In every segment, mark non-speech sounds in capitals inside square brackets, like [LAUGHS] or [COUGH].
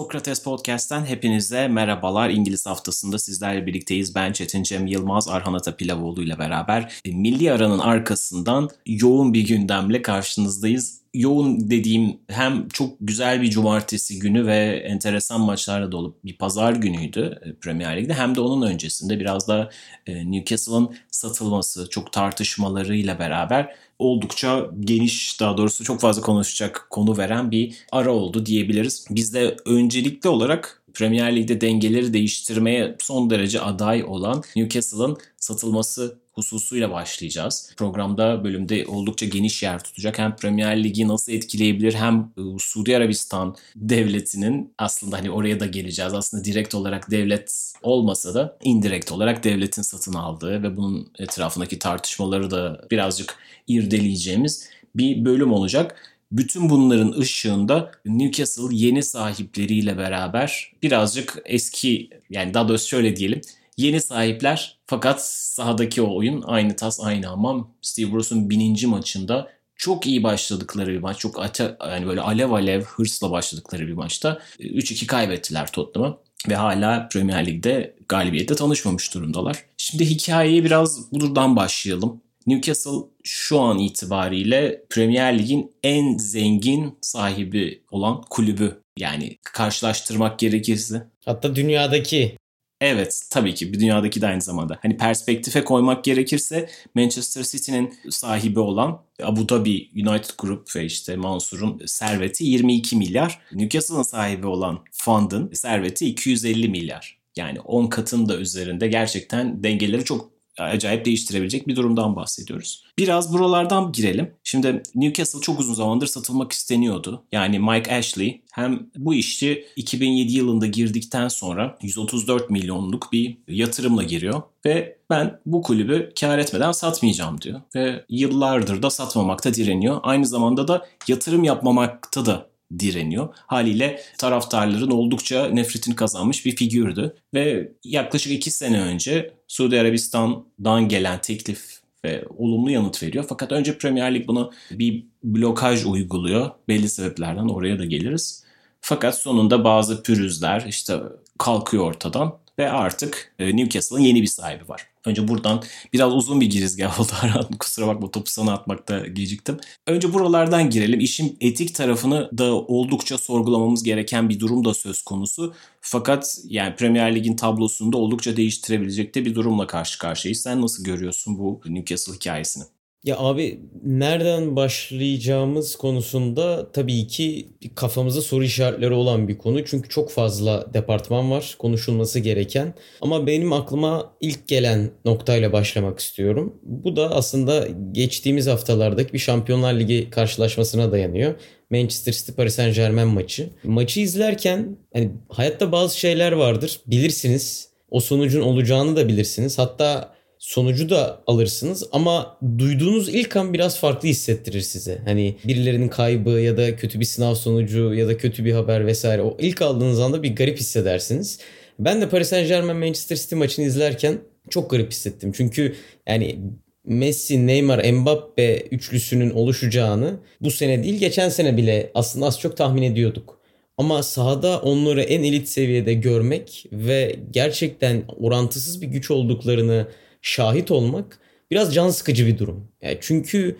Sokrates Podcast'ten hepinize merhabalar. İngiliz haftasında sizlerle birlikteyiz. Ben Çetin Cem Yılmaz, Arhan Ata Pilavoğlu ile beraber e, Milli Aranın arkasından yoğun bir gündemle karşınızdayız. Yoğun dediğim hem çok güzel bir cumartesi günü ve enteresan maçlarla dolu bir pazar günüydü e, Premier Lig'de. Hem de onun öncesinde biraz da e, Newcastle'ın satılması, çok tartışmalarıyla beraber oldukça geniş daha doğrusu çok fazla konuşacak konu veren bir ara oldu diyebiliriz. Biz de öncelikli olarak Premier Lig'de dengeleri değiştirmeye son derece aday olan Newcastle'ın satılması hususuyla başlayacağız. Programda bölümde oldukça geniş yer tutacak. Hem Premier Ligi nasıl etkileyebilir hem e, Suudi Arabistan devletinin aslında hani oraya da geleceğiz. Aslında direkt olarak devlet olmasa da indirekt olarak devletin satın aldığı ve bunun etrafındaki tartışmaları da birazcık irdeleyeceğimiz bir bölüm olacak. Bütün bunların ışığında Newcastle yeni sahipleriyle beraber birazcık eski yani daha doğrusu şöyle diyelim yeni sahipler fakat sahadaki o oyun aynı tas aynı hamam. Steve Bruce'un bininci maçında çok iyi başladıkları bir maç. Çok ate, yani böyle alev alev hırsla başladıkları bir maçta 3-2 kaybettiler Tottenham'a ve hala Premier Lig'de galibiyette tanışmamış durumdalar. Şimdi hikayeye biraz buradan başlayalım. Newcastle şu an itibariyle Premier Lig'in en zengin sahibi olan kulübü. Yani karşılaştırmak gerekirse. Hatta dünyadaki Evet tabii ki bir dünyadaki de aynı zamanda. Hani perspektife koymak gerekirse Manchester City'nin sahibi olan Abu Dhabi United Group ve işte Mansur'un serveti 22 milyar. Newcastle'ın sahibi olan Fund'ın serveti 250 milyar. Yani 10 katın da üzerinde gerçekten dengeleri çok acayip değiştirebilecek bir durumdan bahsediyoruz. Biraz buralardan girelim. Şimdi Newcastle çok uzun zamandır satılmak isteniyordu. Yani Mike Ashley hem bu işi 2007 yılında girdikten sonra 134 milyonluk bir yatırımla giriyor ve ben bu kulübü kar etmeden satmayacağım diyor. Ve yıllardır da satmamakta direniyor. Aynı zamanda da yatırım yapmamakta da direniyor. Haliyle taraftarların oldukça nefretini kazanmış bir figürdü. Ve yaklaşık iki sene önce Suudi Arabistan'dan gelen teklif ve olumlu yanıt veriyor. Fakat önce Premier Lig buna bir blokaj uyguluyor. Belli sebeplerden oraya da geliriz. Fakat sonunda bazı pürüzler işte kalkıyor ortadan ve artık e, Newcastle'ın yeni bir sahibi var. Önce buradan biraz uzun bir girizgah [LAUGHS] oldu Aran. Kusura bakma topu sana atmakta geciktim. Önce buralardan girelim. İşin etik tarafını da oldukça sorgulamamız gereken bir durum da söz konusu. Fakat yani Premier Lig'in tablosunda oldukça değiştirebilecek de bir durumla karşı karşıyayız. Sen nasıl görüyorsun bu Newcastle hikayesini? Ya abi nereden başlayacağımız konusunda tabii ki kafamızda soru işaretleri olan bir konu. Çünkü çok fazla departman var konuşulması gereken. Ama benim aklıma ilk gelen noktayla başlamak istiyorum. Bu da aslında geçtiğimiz haftalardaki bir Şampiyonlar Ligi karşılaşmasına dayanıyor. Manchester City Paris Saint Germain maçı. Maçı izlerken hani hayatta bazı şeyler vardır. Bilirsiniz. O sonucun olacağını da bilirsiniz. Hatta sonucu da alırsınız ama duyduğunuz ilk an biraz farklı hissettirir size. Hani birilerinin kaybı ya da kötü bir sınav sonucu ya da kötü bir haber vesaire o ilk aldığınız anda bir garip hissedersiniz. Ben de Paris Saint Germain Manchester City maçını izlerken çok garip hissettim. Çünkü yani Messi, Neymar, Mbappe üçlüsünün oluşacağını bu sene değil geçen sene bile aslında az çok tahmin ediyorduk. Ama sahada onları en elit seviyede görmek ve gerçekten orantısız bir güç olduklarını şahit olmak biraz can sıkıcı bir durum. Yani çünkü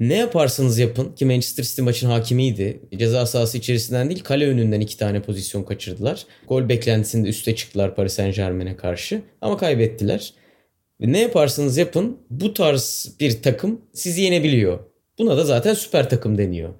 ne yaparsanız yapın ki Manchester City maçın hakimiydi. Ceza sahası içerisinden değil kale önünden iki tane pozisyon kaçırdılar. Gol beklentisinde üste çıktılar Paris Saint Germain'e karşı ama kaybettiler. Ne yaparsanız yapın bu tarz bir takım sizi yenebiliyor. Buna da zaten süper takım deniyor.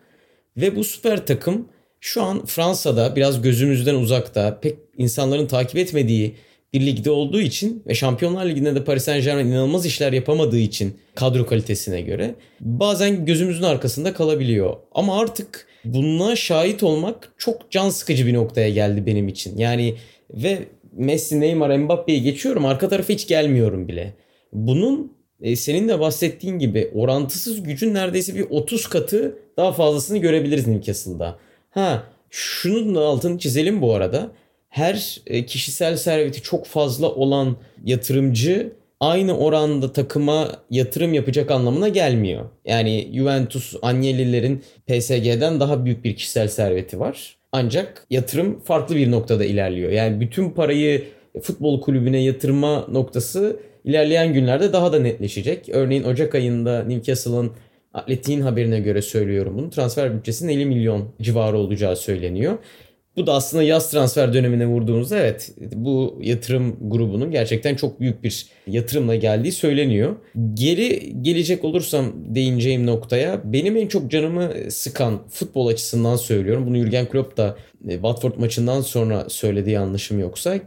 Ve bu süper takım şu an Fransa'da biraz gözümüzden uzakta pek insanların takip etmediği bir ligde olduğu için ve Şampiyonlar Ligi'nde de Paris Saint Germain inanılmaz işler yapamadığı için kadro kalitesine göre bazen gözümüzün arkasında kalabiliyor. Ama artık buna şahit olmak çok can sıkıcı bir noktaya geldi benim için. Yani ve Messi, Neymar, Mbappe'yi geçiyorum arka tarafa hiç gelmiyorum bile. Bunun e, senin de bahsettiğin gibi orantısız gücün neredeyse bir 30 katı daha fazlasını görebiliriz Newcastle'da. Ha şunun da altını çizelim bu arada. Her e, kişisel serveti çok fazla olan yatırımcı aynı oranda takıma yatırım yapacak anlamına gelmiyor. Yani Juventus, Agnelli'lerin PSG'den daha büyük bir kişisel serveti var. Ancak yatırım farklı bir noktada ilerliyor. Yani bütün parayı futbol kulübüne yatırma noktası ilerleyen günlerde daha da netleşecek. Örneğin Ocak ayında Newcastle'ın Atletik'in haberine göre söylüyorum bunu. Transfer bütçesinin 50 milyon civarı olacağı söyleniyor. Bu da aslında yaz transfer dönemine vurduğumuzda evet bu yatırım grubunun gerçekten çok büyük bir yatırımla geldiği söyleniyor. Geri gelecek olursam değineceğim noktaya benim en çok canımı sıkan futbol açısından söylüyorum. Bunu Jurgen Klopp da e, Watford maçından sonra söylediği yanlışım yoksa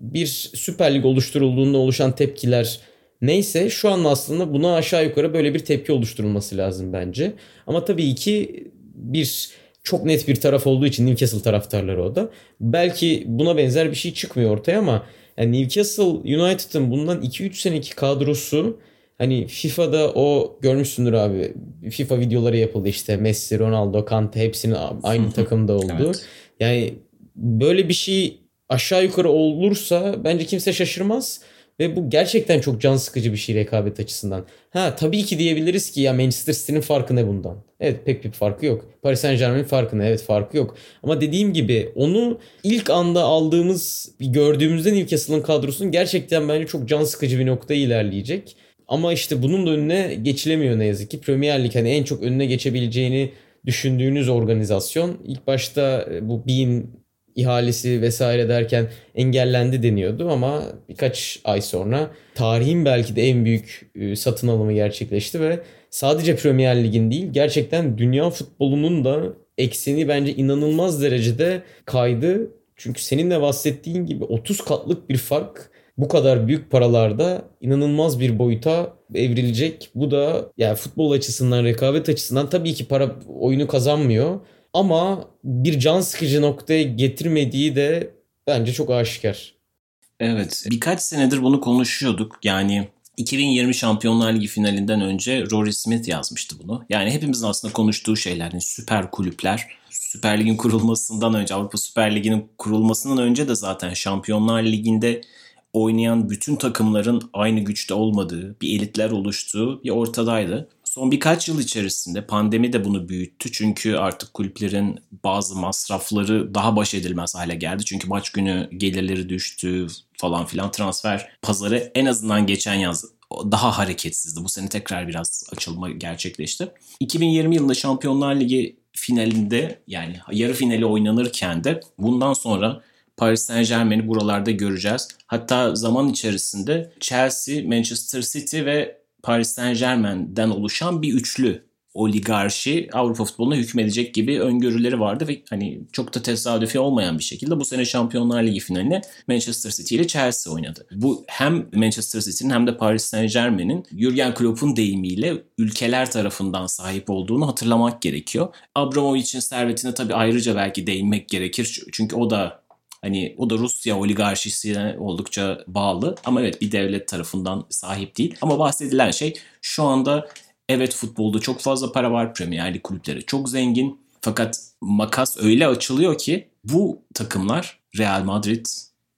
bir Süper Lig oluşturulduğunda oluşan tepkiler neyse şu an aslında buna aşağı yukarı böyle bir tepki oluşturulması lazım bence. Ama tabii ki bir çok net bir taraf olduğu için Newcastle taraftarları o da. Belki buna benzer bir şey çıkmıyor ortaya ama yani Newcastle United'ın bundan 2-3 seneki kadrosu hani FIFA'da o görmüşsündür abi. FIFA videoları yapıldı işte Messi, Ronaldo, Kante hepsinin aynı takımda olduğu. Evet. Yani böyle bir şey aşağı yukarı olursa bence kimse şaşırmaz. Ve bu gerçekten çok can sıkıcı bir şey rekabet açısından. Ha tabii ki diyebiliriz ki ya Manchester City'nin farkı ne bundan? Evet pek bir farkı yok. Paris Saint Germain'in farkı ne? Evet farkı yok. Ama dediğim gibi onu ilk anda aldığımız, gördüğümüzde Newcastle'ın kadrosunun gerçekten bence çok can sıkıcı bir noktaya ilerleyecek. Ama işte bunun da önüne geçilemiyor ne yazık ki. Premier Lig hani en çok önüne geçebileceğini düşündüğünüz organizasyon ilk başta bu Bean ihalesi vesaire derken engellendi deniyordu ama birkaç ay sonra tarihin belki de en büyük e, satın alımı gerçekleşti ve sadece Premier Lig'in değil gerçekten dünya futbolunun da ekseni bence inanılmaz derecede kaydı. Çünkü senin de bahsettiğin gibi 30 katlık bir fark bu kadar büyük paralarda inanılmaz bir boyuta evrilecek. Bu da yani futbol açısından, rekabet açısından tabii ki para oyunu kazanmıyor ama bir can sıkıcı noktaya getirmediği de bence çok aşikar. Evet birkaç senedir bunu konuşuyorduk. Yani 2020 Şampiyonlar Ligi finalinden önce Rory Smith yazmıştı bunu. Yani hepimizin aslında konuştuğu şeyler. Yani süper kulüpler. Süper Lig'in kurulmasından önce, Avrupa Süper Ligi'nin kurulmasından önce de zaten Şampiyonlar Ligi'nde oynayan bütün takımların aynı güçte olmadığı, bir elitler oluştuğu bir ortadaydı. Son birkaç yıl içerisinde pandemi de bunu büyüttü. Çünkü artık kulüplerin bazı masrafları daha baş edilmez hale geldi. Çünkü maç günü gelirleri düştü falan filan. Transfer pazarı en azından geçen yaz daha hareketsizdi. Bu sene tekrar biraz açılma gerçekleşti. 2020 yılında Şampiyonlar Ligi finalinde yani yarı finali oynanırken de bundan sonra Paris Saint Germain'i buralarda göreceğiz. Hatta zaman içerisinde Chelsea, Manchester City ve Paris Saint Germain'den oluşan bir üçlü oligarşi Avrupa futboluna hükmedecek gibi öngörüleri vardı ve hani çok da tesadüfi olmayan bir şekilde bu sene Şampiyonlar Ligi finaline Manchester City ile Chelsea oynadı. Bu hem Manchester City'nin hem de Paris Saint Germain'in Jurgen Klopp'un deyimiyle ülkeler tarafından sahip olduğunu hatırlamak gerekiyor. Abramovich'in servetine tabii ayrıca belki değinmek gerekir. Çünkü o da Hani o da Rusya oligarşisine oldukça bağlı ama evet bir devlet tarafından sahip değil. Ama bahsedilen şey şu anda evet futbolda çok fazla para var. Premier Lig kulüpleri çok zengin. Fakat makas öyle açılıyor ki bu takımlar Real Madrid,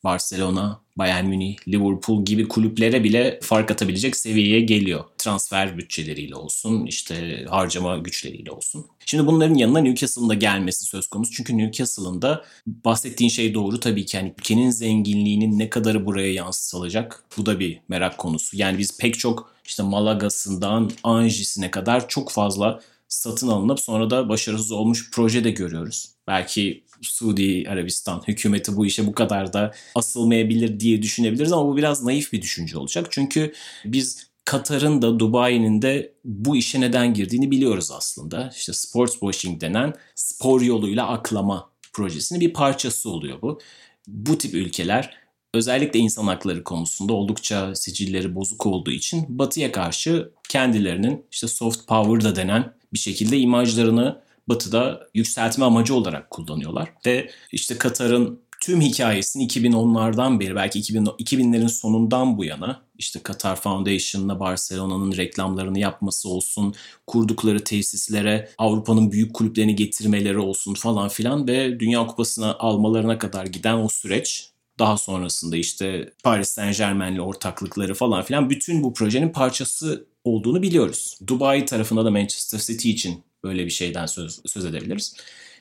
Barcelona, Bayern Münih, Liverpool gibi kulüplere bile fark atabilecek seviyeye geliyor. Transfer bütçeleriyle olsun, işte harcama güçleriyle olsun. Şimdi bunların yanına Newcastle'ın da gelmesi söz konusu. Çünkü Newcastle'ın da bahsettiğin şey doğru tabii ki. Yani ülkenin zenginliğinin ne kadarı buraya yansıtılacak bu da bir merak konusu. Yani biz pek çok işte Malaga'sından Anjis'ine kadar çok fazla satın alınıp sonra da başarısız olmuş proje de görüyoruz. Belki Suudi Arabistan hükümeti bu işe bu kadar da asılmayabilir diye düşünebiliriz ama bu biraz naif bir düşünce olacak. Çünkü biz Katar'ın da Dubai'nin de bu işe neden girdiğini biliyoruz aslında. İşte sports washing denen spor yoluyla aklama projesinin bir parçası oluyor bu. Bu tip ülkeler özellikle insan hakları konusunda oldukça sicilleri bozuk olduğu için Batı'ya karşı kendilerinin işte soft power da denen bir şekilde imajlarını Batı'da yükseltme amacı olarak kullanıyorlar. Ve işte Katar'ın tüm hikayesini 2010'lardan beri belki 2000, 2000'lerin sonundan bu yana işte Qatar Foundation'la Barcelona'nın reklamlarını yapması olsun, kurdukları tesislere Avrupa'nın büyük kulüplerini getirmeleri olsun falan filan ve Dünya Kupası'na almalarına kadar giden o süreç daha sonrasında işte Paris Saint Germain'le ortaklıkları falan filan bütün bu projenin parçası olduğunu biliyoruz. Dubai tarafında da Manchester City için böyle bir şeyden söz, söz edebiliriz.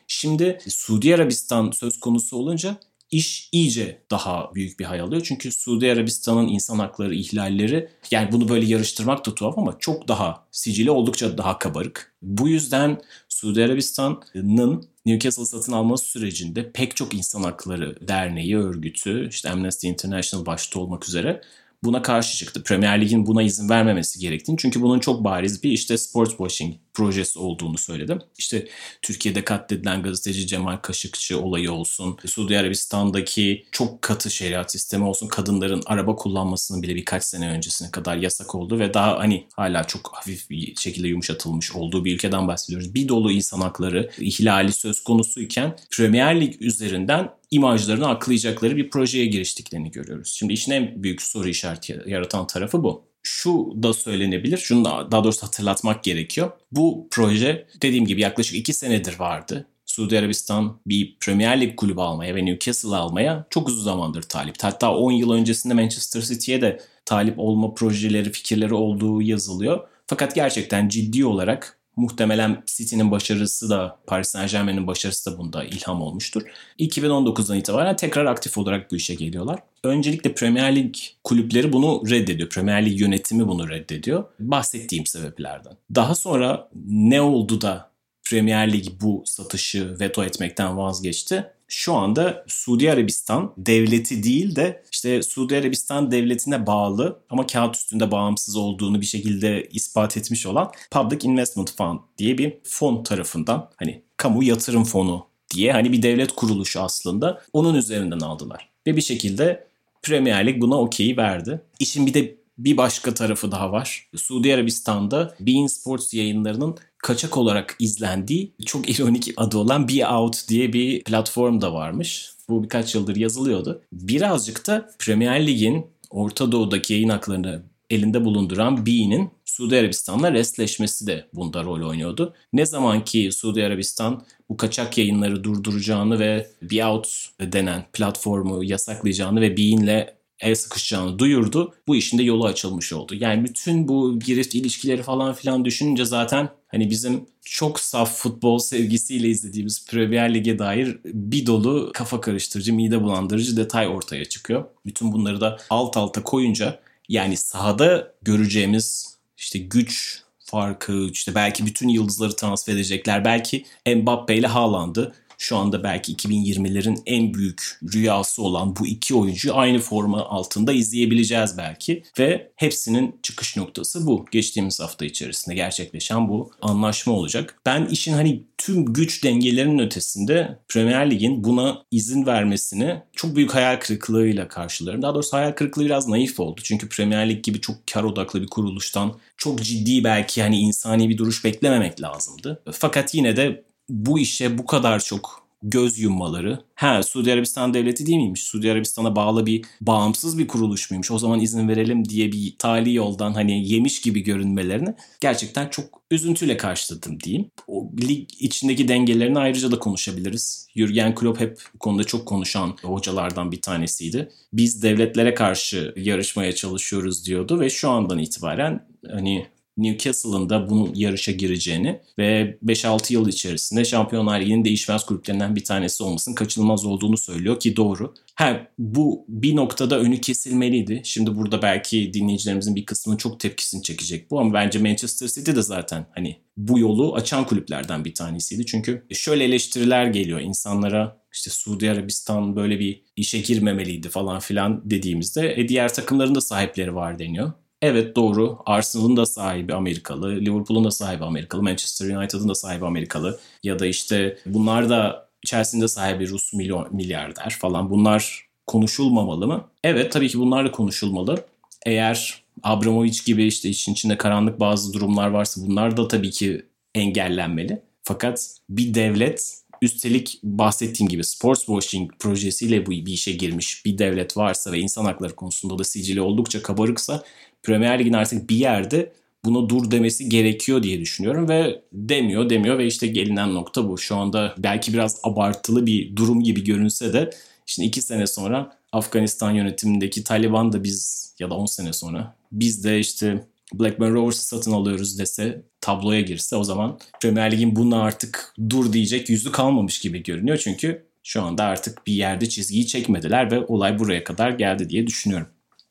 Şimdi Suudi Arabistan söz konusu olunca iş iyice daha büyük bir hayal alıyor. Çünkü Suudi Arabistan'ın insan hakları ihlalleri yani bunu böyle yarıştırmak da tuhaf ama çok daha sicili oldukça daha kabarık. Bu yüzden Suudi Arabistan'ın Newcastle satın alması sürecinde pek çok insan hakları derneği, örgütü, işte Amnesty International başta olmak üzere buna karşı çıktı. Premier Lig'in buna izin vermemesi gerektiğini çünkü bunun çok bariz bir işte sport washing projesi olduğunu söyledim. İşte Türkiye'de katledilen gazeteci Cemal Kaşıkçı olayı olsun, Suudi Arabistan'daki çok katı şeriat sistemi olsun, kadınların araba kullanmasının bile birkaç sene öncesine kadar yasak oldu ve daha hani hala çok hafif bir şekilde yumuşatılmış olduğu bir ülkeden bahsediyoruz. Bir dolu insan hakları ihlali söz konusuyken Premier Lig üzerinden imajlarını aklayacakları bir projeye giriştiklerini görüyoruz. Şimdi işin en büyük soru işareti yaratan tarafı bu şu da söylenebilir. Şunu da daha doğrusu hatırlatmak gerekiyor. Bu proje dediğim gibi yaklaşık iki senedir vardı. Suudi Arabistan bir Premier Lig kulübü almaya ve Newcastle almaya çok uzun zamandır talip. Hatta 10 yıl öncesinde Manchester City'ye de talip olma projeleri, fikirleri olduğu yazılıyor. Fakat gerçekten ciddi olarak Muhtemelen City'nin başarısı da Paris Saint Germain'in başarısı da bunda ilham olmuştur. 2019'dan itibaren tekrar aktif olarak bu işe geliyorlar. Öncelikle Premier Lig kulüpleri bunu reddediyor. Premier Lig yönetimi bunu reddediyor. Bahsettiğim sebeplerden. Daha sonra ne oldu da Premier Lig bu satışı veto etmekten vazgeçti? Şu anda Suudi Arabistan devleti değil de işte Suudi Arabistan devletine bağlı ama kağıt üstünde bağımsız olduğunu bir şekilde ispat etmiş olan Public Investment Fund diye bir fon tarafından hani kamu yatırım fonu diye hani bir devlet kuruluşu aslında onun üzerinden aldılar. Ve bir şekilde Premier Lig buna okey verdi. İşin bir de bir başka tarafı daha var. Suudi Arabistan'da Bein Sports yayınlarının kaçak olarak izlendiği çok ironik adı olan Be Out diye bir platform da varmış. Bu birkaç yıldır yazılıyordu. Birazcık da Premier Lig'in Orta Doğu'daki yayın haklarını elinde bulunduran Be'nin Suudi Arabistan'la restleşmesi de bunda rol oynuyordu. Ne zaman ki Suudi Arabistan bu kaçak yayınları durduracağını ve Be Out denen platformu yasaklayacağını ve Be'inle el sıkışacağını duyurdu. Bu işin de yolu açılmış oldu. Yani bütün bu girift ilişkileri falan filan düşününce zaten hani bizim çok saf futbol sevgisiyle izlediğimiz Premier Lig'e dair bir dolu kafa karıştırıcı, mide bulandırıcı detay ortaya çıkıyor. Bütün bunları da alt alta koyunca yani sahada göreceğimiz işte güç farkı, işte belki bütün yıldızları transfer edecekler. Belki Mbappe ile Haaland'ı şu anda belki 2020'lerin en büyük rüyası olan bu iki oyuncuyu aynı forma altında izleyebileceğiz belki. Ve hepsinin çıkış noktası bu. Geçtiğimiz hafta içerisinde gerçekleşen bu anlaşma olacak. Ben işin hani tüm güç dengelerinin ötesinde Premier Lig'in buna izin vermesini çok büyük hayal kırıklığıyla karşılarım. Daha doğrusu hayal kırıklığı biraz naif oldu. Çünkü Premier Lig gibi çok kar odaklı bir kuruluştan çok ciddi belki hani insani bir duruş beklememek lazımdı. Fakat yine de bu işe bu kadar çok göz yummaları. Ha Suudi Arabistan devleti değil miymiş? Suudi Arabistan'a bağlı bir bağımsız bir kuruluş muymuş? O zaman izin verelim diye bir tali yoldan hani yemiş gibi görünmelerini gerçekten çok üzüntüyle karşıladım diyeyim. O lig içindeki dengelerini ayrıca da konuşabiliriz. Jürgen Klopp hep bu konuda çok konuşan hocalardan bir tanesiydi. Biz devletlere karşı yarışmaya çalışıyoruz diyordu ve şu andan itibaren hani Newcastle'ın da bunu yarışa gireceğini ve 5-6 yıl içerisinde Şampiyonlar Ligi'nin değişmez kulüplerinden bir tanesi olmasının kaçınılmaz olduğunu söylüyor ki doğru. Ha bu bir noktada önü kesilmeliydi. Şimdi burada belki dinleyicilerimizin bir kısmının çok tepkisini çekecek bu ama bence Manchester City de zaten hani bu yolu açan kulüplerden bir tanesiydi. Çünkü şöyle eleştiriler geliyor insanlara işte Suudi Arabistan böyle bir işe girmemeliydi falan filan dediğimizde e diğer takımların da sahipleri var deniyor. Evet doğru. Arsenal'ın da sahibi Amerikalı, Liverpool'un da sahibi Amerikalı, Manchester United'ın da sahibi Amerikalı ya da işte bunlar da Chelsea'nin de sahibi Rus milyon, milyarder falan. Bunlar konuşulmamalı mı? Evet tabii ki bunlar da konuşulmalı. Eğer Abramovich gibi işte işin içinde karanlık bazı durumlar varsa bunlar da tabii ki engellenmeli. Fakat bir devlet Üstelik bahsettiğim gibi sports washing projesiyle bu bir işe girmiş bir devlet varsa ve insan hakları konusunda da sicili oldukça kabarıksa Premier Lig'in artık bir yerde buna dur demesi gerekiyor diye düşünüyorum ve demiyor demiyor ve işte gelinen nokta bu. Şu anda belki biraz abartılı bir durum gibi görünse de şimdi iki sene sonra Afganistan yönetimindeki Taliban da biz ya da 10 sene sonra biz de işte Blackburn Rovers'ı satın alıyoruz dese tabloya girse o zaman Premier Lig'in buna artık dur diyecek yüzü kalmamış gibi görünüyor. Çünkü şu anda artık bir yerde çizgiyi çekmediler ve olay buraya kadar geldi diye düşünüyorum.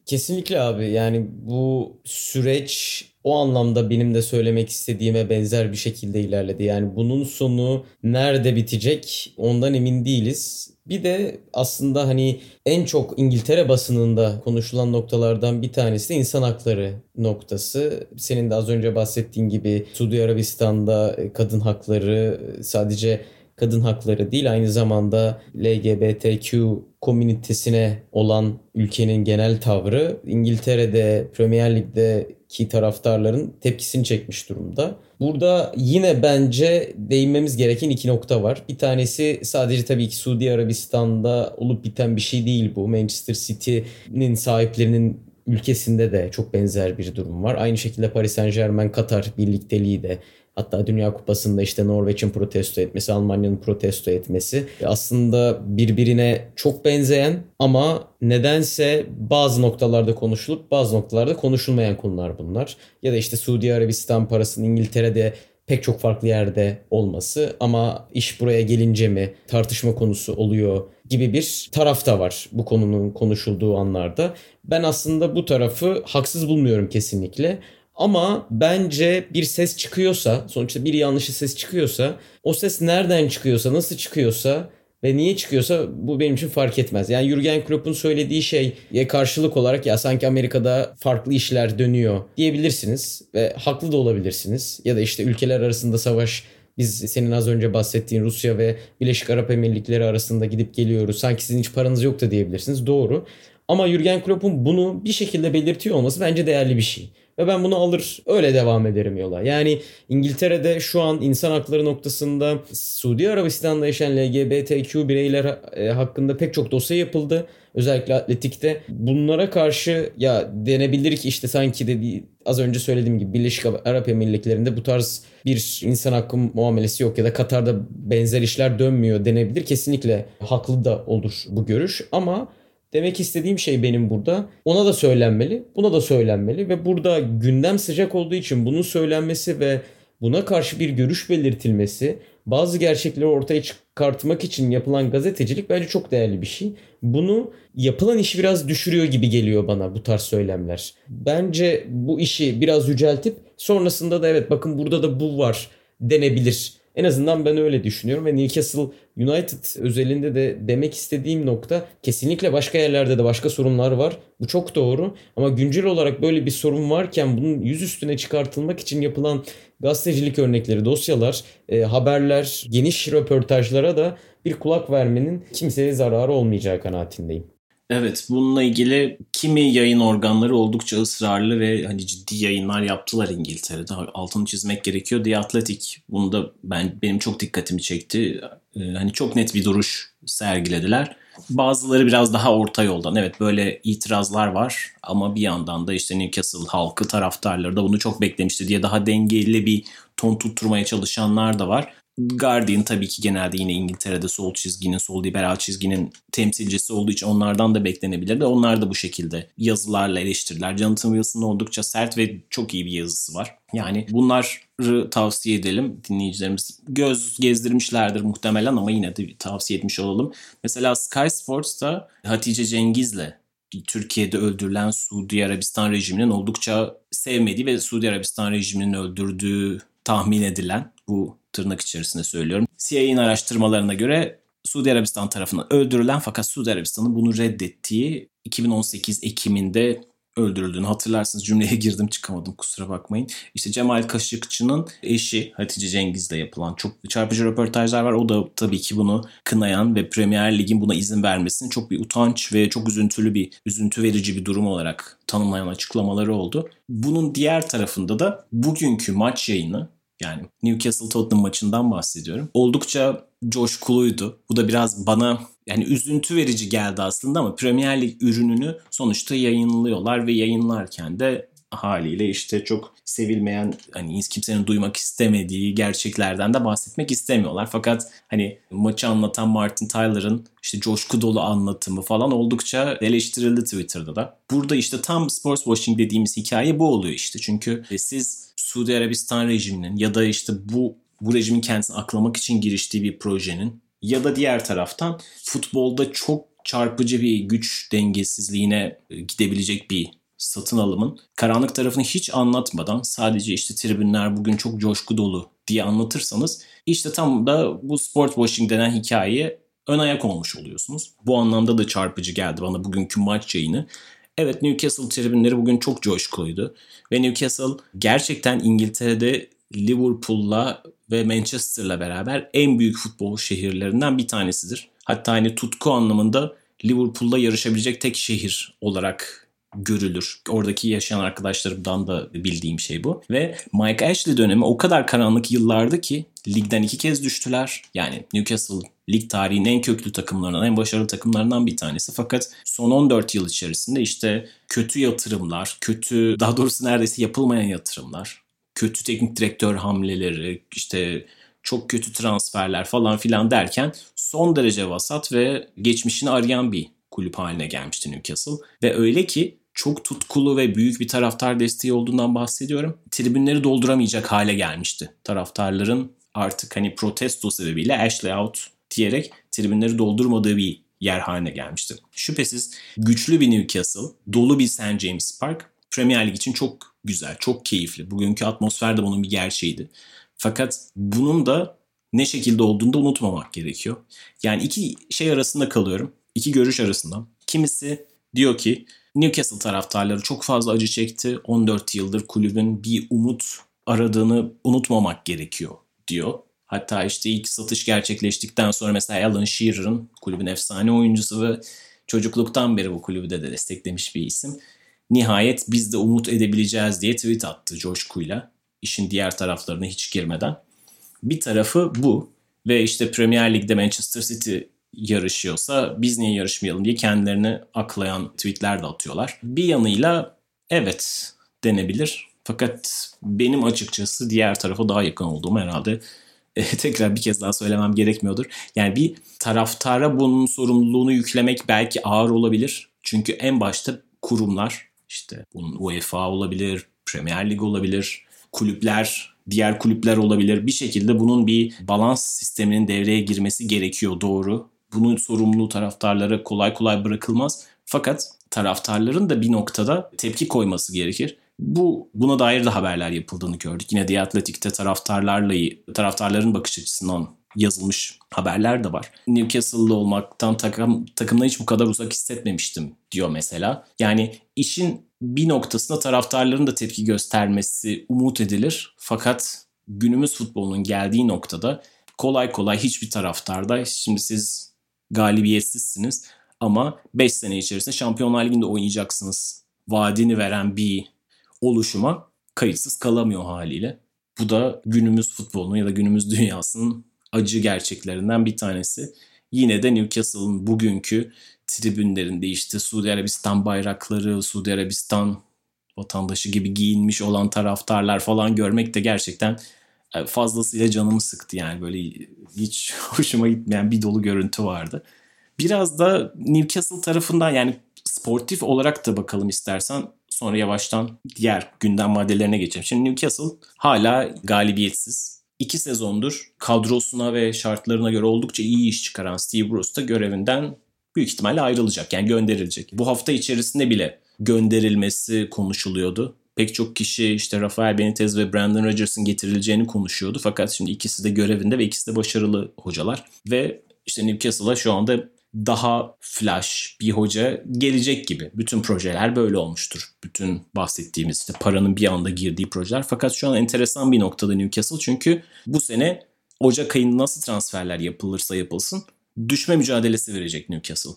Kesinlikle abi yani bu süreç o anlamda benim de söylemek istediğime benzer bir şekilde ilerledi. Yani bunun sonu nerede bitecek ondan emin değiliz. Bir de aslında hani en çok İngiltere basınında konuşulan noktalardan bir tanesi de insan hakları noktası. Senin de az önce bahsettiğin gibi Suudi Arabistan'da kadın hakları sadece kadın hakları değil aynı zamanda LGBTQ komünitesine olan ülkenin genel tavrı İngiltere'de Premier Lig'deki taraftarların tepkisini çekmiş durumda. Burada yine bence değinmemiz gereken iki nokta var. Bir tanesi sadece tabii ki Suudi Arabistan'da olup biten bir şey değil bu. Manchester City'nin sahiplerinin ülkesinde de çok benzer bir durum var. Aynı şekilde Paris Saint Germain Katar birlikteliği de Hatta Dünya Kupası'nda işte Norveç'in protesto etmesi, Almanya'nın protesto etmesi aslında birbirine çok benzeyen ama nedense bazı noktalarda konuşulup bazı noktalarda konuşulmayan konular bunlar. Ya da işte Suudi Arabistan parasının İngiltere'de pek çok farklı yerde olması ama iş buraya gelince mi tartışma konusu oluyor gibi bir taraf da var bu konunun konuşulduğu anlarda. Ben aslında bu tarafı haksız bulmuyorum kesinlikle. Ama bence bir ses çıkıyorsa, sonuçta bir yanlışı ses çıkıyorsa, o ses nereden çıkıyorsa, nasıl çıkıyorsa ve niye çıkıyorsa bu benim için fark etmez. Yani Jurgen Klopp'un söylediği şeye karşılık olarak ya sanki Amerika'da farklı işler dönüyor diyebilirsiniz ve haklı da olabilirsiniz. Ya da işte ülkeler arasında savaş biz senin az önce bahsettiğin Rusya ve Birleşik Arap Emirlikleri arasında gidip geliyoruz. Sanki sizin hiç paranız yok da diyebilirsiniz. Doğru. Ama Jurgen Klopp'un bunu bir şekilde belirtiyor olması bence değerli bir şey. Ve ben bunu alır öyle devam ederim yola. Yani İngiltere'de şu an insan hakları noktasında Suudi Arabistan'da yaşayan LGBTQ bireyler e, hakkında pek çok dosya yapıldı. Özellikle atletikte. Bunlara karşı ya denebilir ki işte sanki dediği az önce söylediğim gibi Birleşik Arap Emirlikleri'nde bu tarz bir insan hakkı muamelesi yok ya da Katar'da benzer işler dönmüyor denebilir. Kesinlikle haklı da olur bu görüş ama Demek istediğim şey benim burada. Ona da söylenmeli, buna da söylenmeli ve burada gündem sıcak olduğu için bunun söylenmesi ve buna karşı bir görüş belirtilmesi, bazı gerçekleri ortaya çıkartmak için yapılan gazetecilik bence çok değerli bir şey. Bunu yapılan işi biraz düşürüyor gibi geliyor bana bu tarz söylemler. Bence bu işi biraz yüceltip sonrasında da evet bakın burada da bu var denebilir. En azından ben öyle düşünüyorum ve Newcastle United özelinde de demek istediğim nokta kesinlikle başka yerlerde de başka sorunlar var. Bu çok doğru ama güncel olarak böyle bir sorun varken bunun yüz üstüne çıkartılmak için yapılan gazetecilik örnekleri, dosyalar, e, haberler, geniş röportajlara da bir kulak vermenin kimseye zararı olmayacağı kanaatindeyim. Evet bununla ilgili kimi yayın organları oldukça ısrarlı ve hani ciddi yayınlar yaptılar İngiltere'de. Altını çizmek gerekiyor. The Athletic bunu da ben benim çok dikkatimi çekti. Ee, hani çok net bir duruş sergilediler. Bazıları biraz daha orta yoldan. Evet böyle itirazlar var ama bir yandan da işte Newcastle halkı taraftarları da bunu çok beklemişti diye daha dengeli bir ton tutturmaya çalışanlar da var. Guardian tabii ki genelde yine İngiltere'de sol çizginin, sol liberal çizginin temsilcisi olduğu için onlardan da beklenebilir de onlar da bu şekilde yazılarla eleştiriler. Jonathan Wilson'ın oldukça sert ve çok iyi bir yazısı var. Yani bunları tavsiye edelim dinleyicilerimiz. Göz gezdirmişlerdir muhtemelen ama yine de tavsiye etmiş olalım. Mesela Sky Sports'ta Hatice Cengiz'le Türkiye'de öldürülen Suudi Arabistan rejiminin oldukça sevmediği ve Suudi Arabistan rejiminin öldürdüğü tahmin edilen bu tırnak içerisinde söylüyorum. CIA'nin araştırmalarına göre Suudi Arabistan tarafından öldürülen fakat Suudi Arabistan'ın bunu reddettiği 2018 Ekim'inde öldürüldüğünü hatırlarsınız cümleye [LAUGHS] girdim çıkamadım kusura bakmayın. İşte Cemal Kaşıkçı'nın eşi Hatice Cengiz'le yapılan çok çarpıcı röportajlar var. O da tabii ki bunu kınayan ve Premier Lig'in buna izin vermesini çok bir utanç ve çok üzüntülü bir, üzüntü verici bir durum olarak tanımlayan açıklamaları oldu. Bunun diğer tarafında da bugünkü maç yayını yani Newcastle Tottenham maçından bahsediyorum. Oldukça coşkuluydu. Bu da biraz bana yani üzüntü verici geldi aslında ama Premier Lig ürününü sonuçta yayınlıyorlar ve yayınlarken de haliyle işte çok sevilmeyen hani kimsenin duymak istemediği gerçeklerden de bahsetmek istemiyorlar. Fakat hani maçı anlatan Martin Tyler'ın işte coşku dolu anlatımı falan oldukça eleştirildi Twitter'da da. Burada işte tam sports washing dediğimiz hikaye bu oluyor işte. Çünkü siz Suudi Arabistan rejiminin ya da işte bu bu rejimin kendisini aklamak için giriştiği bir projenin ya da diğer taraftan futbolda çok çarpıcı bir güç dengesizliğine gidebilecek bir satın alımın karanlık tarafını hiç anlatmadan sadece işte tribünler bugün çok coşku dolu diye anlatırsanız işte tam da bu sport washing denen hikayeye ön ayak olmuş oluyorsunuz. Bu anlamda da çarpıcı geldi bana bugünkü maç yayını. Evet Newcastle tribünleri bugün çok coşkuluydu. Ve Newcastle gerçekten İngiltere'de Liverpool'la ve Manchester'la beraber en büyük futbol şehirlerinden bir tanesidir. Hatta hani tutku anlamında Liverpool'la yarışabilecek tek şehir olarak görülür. Oradaki yaşayan arkadaşlarımdan da bildiğim şey bu. Ve Mike Ashley dönemi o kadar karanlık yıllardı ki ligden iki kez düştüler. Yani Newcastle lig tarihinin en köklü takımlarından, en başarılı takımlarından bir tanesi. Fakat son 14 yıl içerisinde işte kötü yatırımlar, kötü daha doğrusu neredeyse yapılmayan yatırımlar, kötü teknik direktör hamleleri, işte çok kötü transferler falan filan derken son derece vasat ve geçmişini arayan bir kulüp haline gelmişti Newcastle. Ve öyle ki çok tutkulu ve büyük bir taraftar desteği olduğundan bahsediyorum. Tribünleri dolduramayacak hale gelmişti. Taraftarların artık hani protesto sebebiyle Ashley out diyerek tribünleri doldurmadığı bir yer haline gelmişti. Şüphesiz güçlü bir Newcastle, dolu bir St. James Park Premier Lig için çok güzel, çok keyifli. Bugünkü atmosfer de bunun bir gerçeğiydi. Fakat bunun da ne şekilde olduğunu da unutmamak gerekiyor. Yani iki şey arasında kalıyorum. İki görüş arasında. Kimisi diyor ki Newcastle taraftarları çok fazla acı çekti. 14 yıldır kulübün bir umut aradığını unutmamak gerekiyor diyor. Hatta işte ilk satış gerçekleştikten sonra mesela Alan Shearer'ın kulübün efsane oyuncusu ve çocukluktan beri bu kulübü de desteklemiş bir isim. Nihayet biz de umut edebileceğiz diye tweet attı coşkuyla. İşin diğer taraflarına hiç girmeden. Bir tarafı bu ve işte Premier Lig'de Manchester City yarışıyorsa biz niye yarışmayalım diye kendilerini aklayan tweetler de atıyorlar. Bir yanıyla evet denebilir. Fakat benim açıkçası diğer tarafa daha yakın olduğum herhalde e, [LAUGHS] tekrar bir kez daha söylemem gerekmiyordur. Yani bir taraftara bunun sorumluluğunu yüklemek belki ağır olabilir. Çünkü en başta kurumlar işte bunun UEFA olabilir, Premier Lig olabilir, kulüpler, diğer kulüpler olabilir. Bir şekilde bunun bir balans sisteminin devreye girmesi gerekiyor doğru bunun sorumluluğu taraftarlara kolay kolay bırakılmaz. Fakat taraftarların da bir noktada tepki koyması gerekir. Bu buna dair de haberler yapıldığını gördük. Yine The Athletic'te taraftarlarla taraftarların bakış açısından yazılmış haberler de var. Newcastle'lı olmaktan takım, takımdan hiç bu kadar uzak hissetmemiştim diyor mesela. Yani işin bir noktasında taraftarların da tepki göstermesi umut edilir. Fakat günümüz futbolunun geldiği noktada kolay kolay hiçbir taraftarda şimdi siz galibiyetsizsiniz ama 5 sene içerisinde Şampiyonlar Ligi'nde oynayacaksınız vaadini veren bir oluşuma kayıtsız kalamıyor haliyle. Bu da günümüz futbolunun ya da günümüz dünyasının acı gerçeklerinden bir tanesi. Yine de Newcastle'ın bugünkü tribünlerinde işte Suudi Arabistan bayrakları, Suudi Arabistan vatandaşı gibi giyinmiş olan taraftarlar falan görmek de gerçekten fazlasıyla canımı sıktı yani böyle hiç [LAUGHS] hoşuma gitmeyen bir dolu görüntü vardı. Biraz da Newcastle tarafından yani sportif olarak da bakalım istersen sonra yavaştan diğer gündem maddelerine geçelim. Şimdi Newcastle hala galibiyetsiz. İki sezondur kadrosuna ve şartlarına göre oldukça iyi iş çıkaran Steve Bruce da görevinden büyük ihtimalle ayrılacak. Yani gönderilecek. Bu hafta içerisinde bile gönderilmesi konuşuluyordu pek çok kişi işte Rafael Benitez ve Brandon Rodgers'ın getirileceğini konuşuyordu. Fakat şimdi ikisi de görevinde ve ikisi de başarılı hocalar. Ve işte Newcastle'a şu anda daha flash bir hoca gelecek gibi. Bütün projeler böyle olmuştur. Bütün bahsettiğimiz işte paranın bir anda girdiği projeler. Fakat şu an enteresan bir noktada Newcastle. Çünkü bu sene Ocak ayında nasıl transferler yapılırsa yapılsın düşme mücadelesi verecek Newcastle.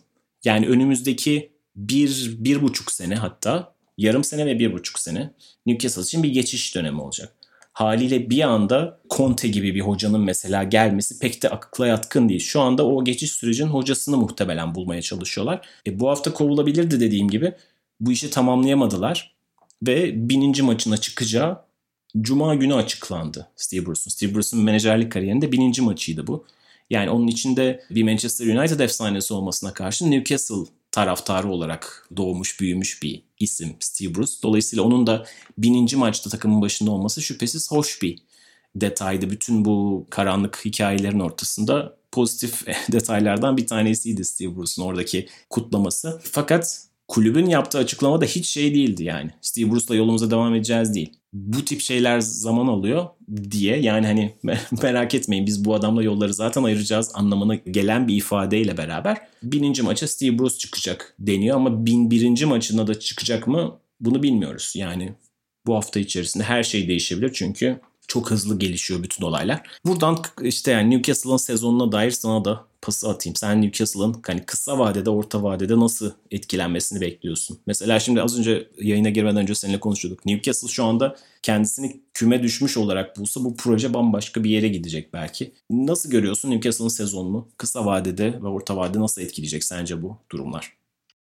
Yani önümüzdeki bir, bir buçuk sene hatta yarım sene ve bir buçuk sene Newcastle için bir geçiş dönemi olacak. Haliyle bir anda Conte gibi bir hocanın mesela gelmesi pek de akla yatkın değil. Şu anda o geçiş sürecinin hocasını muhtemelen bulmaya çalışıyorlar. E, bu hafta kovulabilirdi dediğim gibi. Bu işi tamamlayamadılar. Ve bininci maçına çıkacağı Cuma günü açıklandı Steve Bruce'un. Steve Bruce'un menajerlik kariyerinde bininci maçıydı bu. Yani onun içinde bir Manchester United efsanesi olmasına karşın Newcastle taraftarı olarak doğmuş büyümüş bir isim Steve Bruce. Dolayısıyla onun da bininci maçta takımın başında olması şüphesiz hoş bir detaydı. Bütün bu karanlık hikayelerin ortasında pozitif [LAUGHS] detaylardan bir tanesiydi Steve Bruce'un oradaki kutlaması. Fakat kulübün yaptığı açıklama da hiç şey değildi yani. Steve Bruce'la yolumuza devam edeceğiz değil. Bu tip şeyler zaman alıyor diye yani hani [LAUGHS] merak etmeyin biz bu adamla yolları zaten ayıracağız anlamına gelen bir ifadeyle beraber bininci maça Steve Bruce çıkacak deniyor ama bin birinci maçına da çıkacak mı bunu bilmiyoruz. Yani bu hafta içerisinde her şey değişebilir çünkü çok hızlı gelişiyor bütün olaylar. Buradan işte yani Newcastle'ın sezonuna dair sana da pası atayım. Sen Newcastle'ın hani kısa vadede, orta vadede nasıl etkilenmesini bekliyorsun? Mesela şimdi az önce yayına girmeden önce seninle konuşuyorduk. Newcastle şu anda kendisini küme düşmüş olarak bulsa bu proje bambaşka bir yere gidecek belki. Nasıl görüyorsun Newcastle'ın sezonunu kısa vadede ve orta vadede nasıl etkileyecek sence bu durumlar?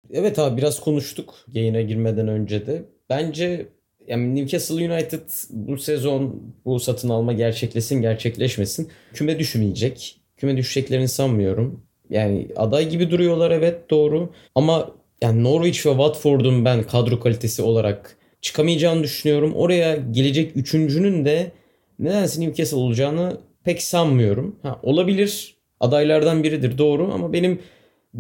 Evet abi biraz konuştuk yayına girmeden önce de. Bence yani Newcastle United bu sezon bu satın alma gerçekleşsin gerçekleşmesin küme düşmeyecek. Küme düşeceklerini sanmıyorum. Yani aday gibi duruyorlar evet doğru. Ama yani Norwich ve Watford'un ben kadro kalitesi olarak çıkamayacağını düşünüyorum. Oraya gelecek üçüncünün de nedense Newcastle olacağını pek sanmıyorum. Ha, olabilir adaylardan biridir doğru ama benim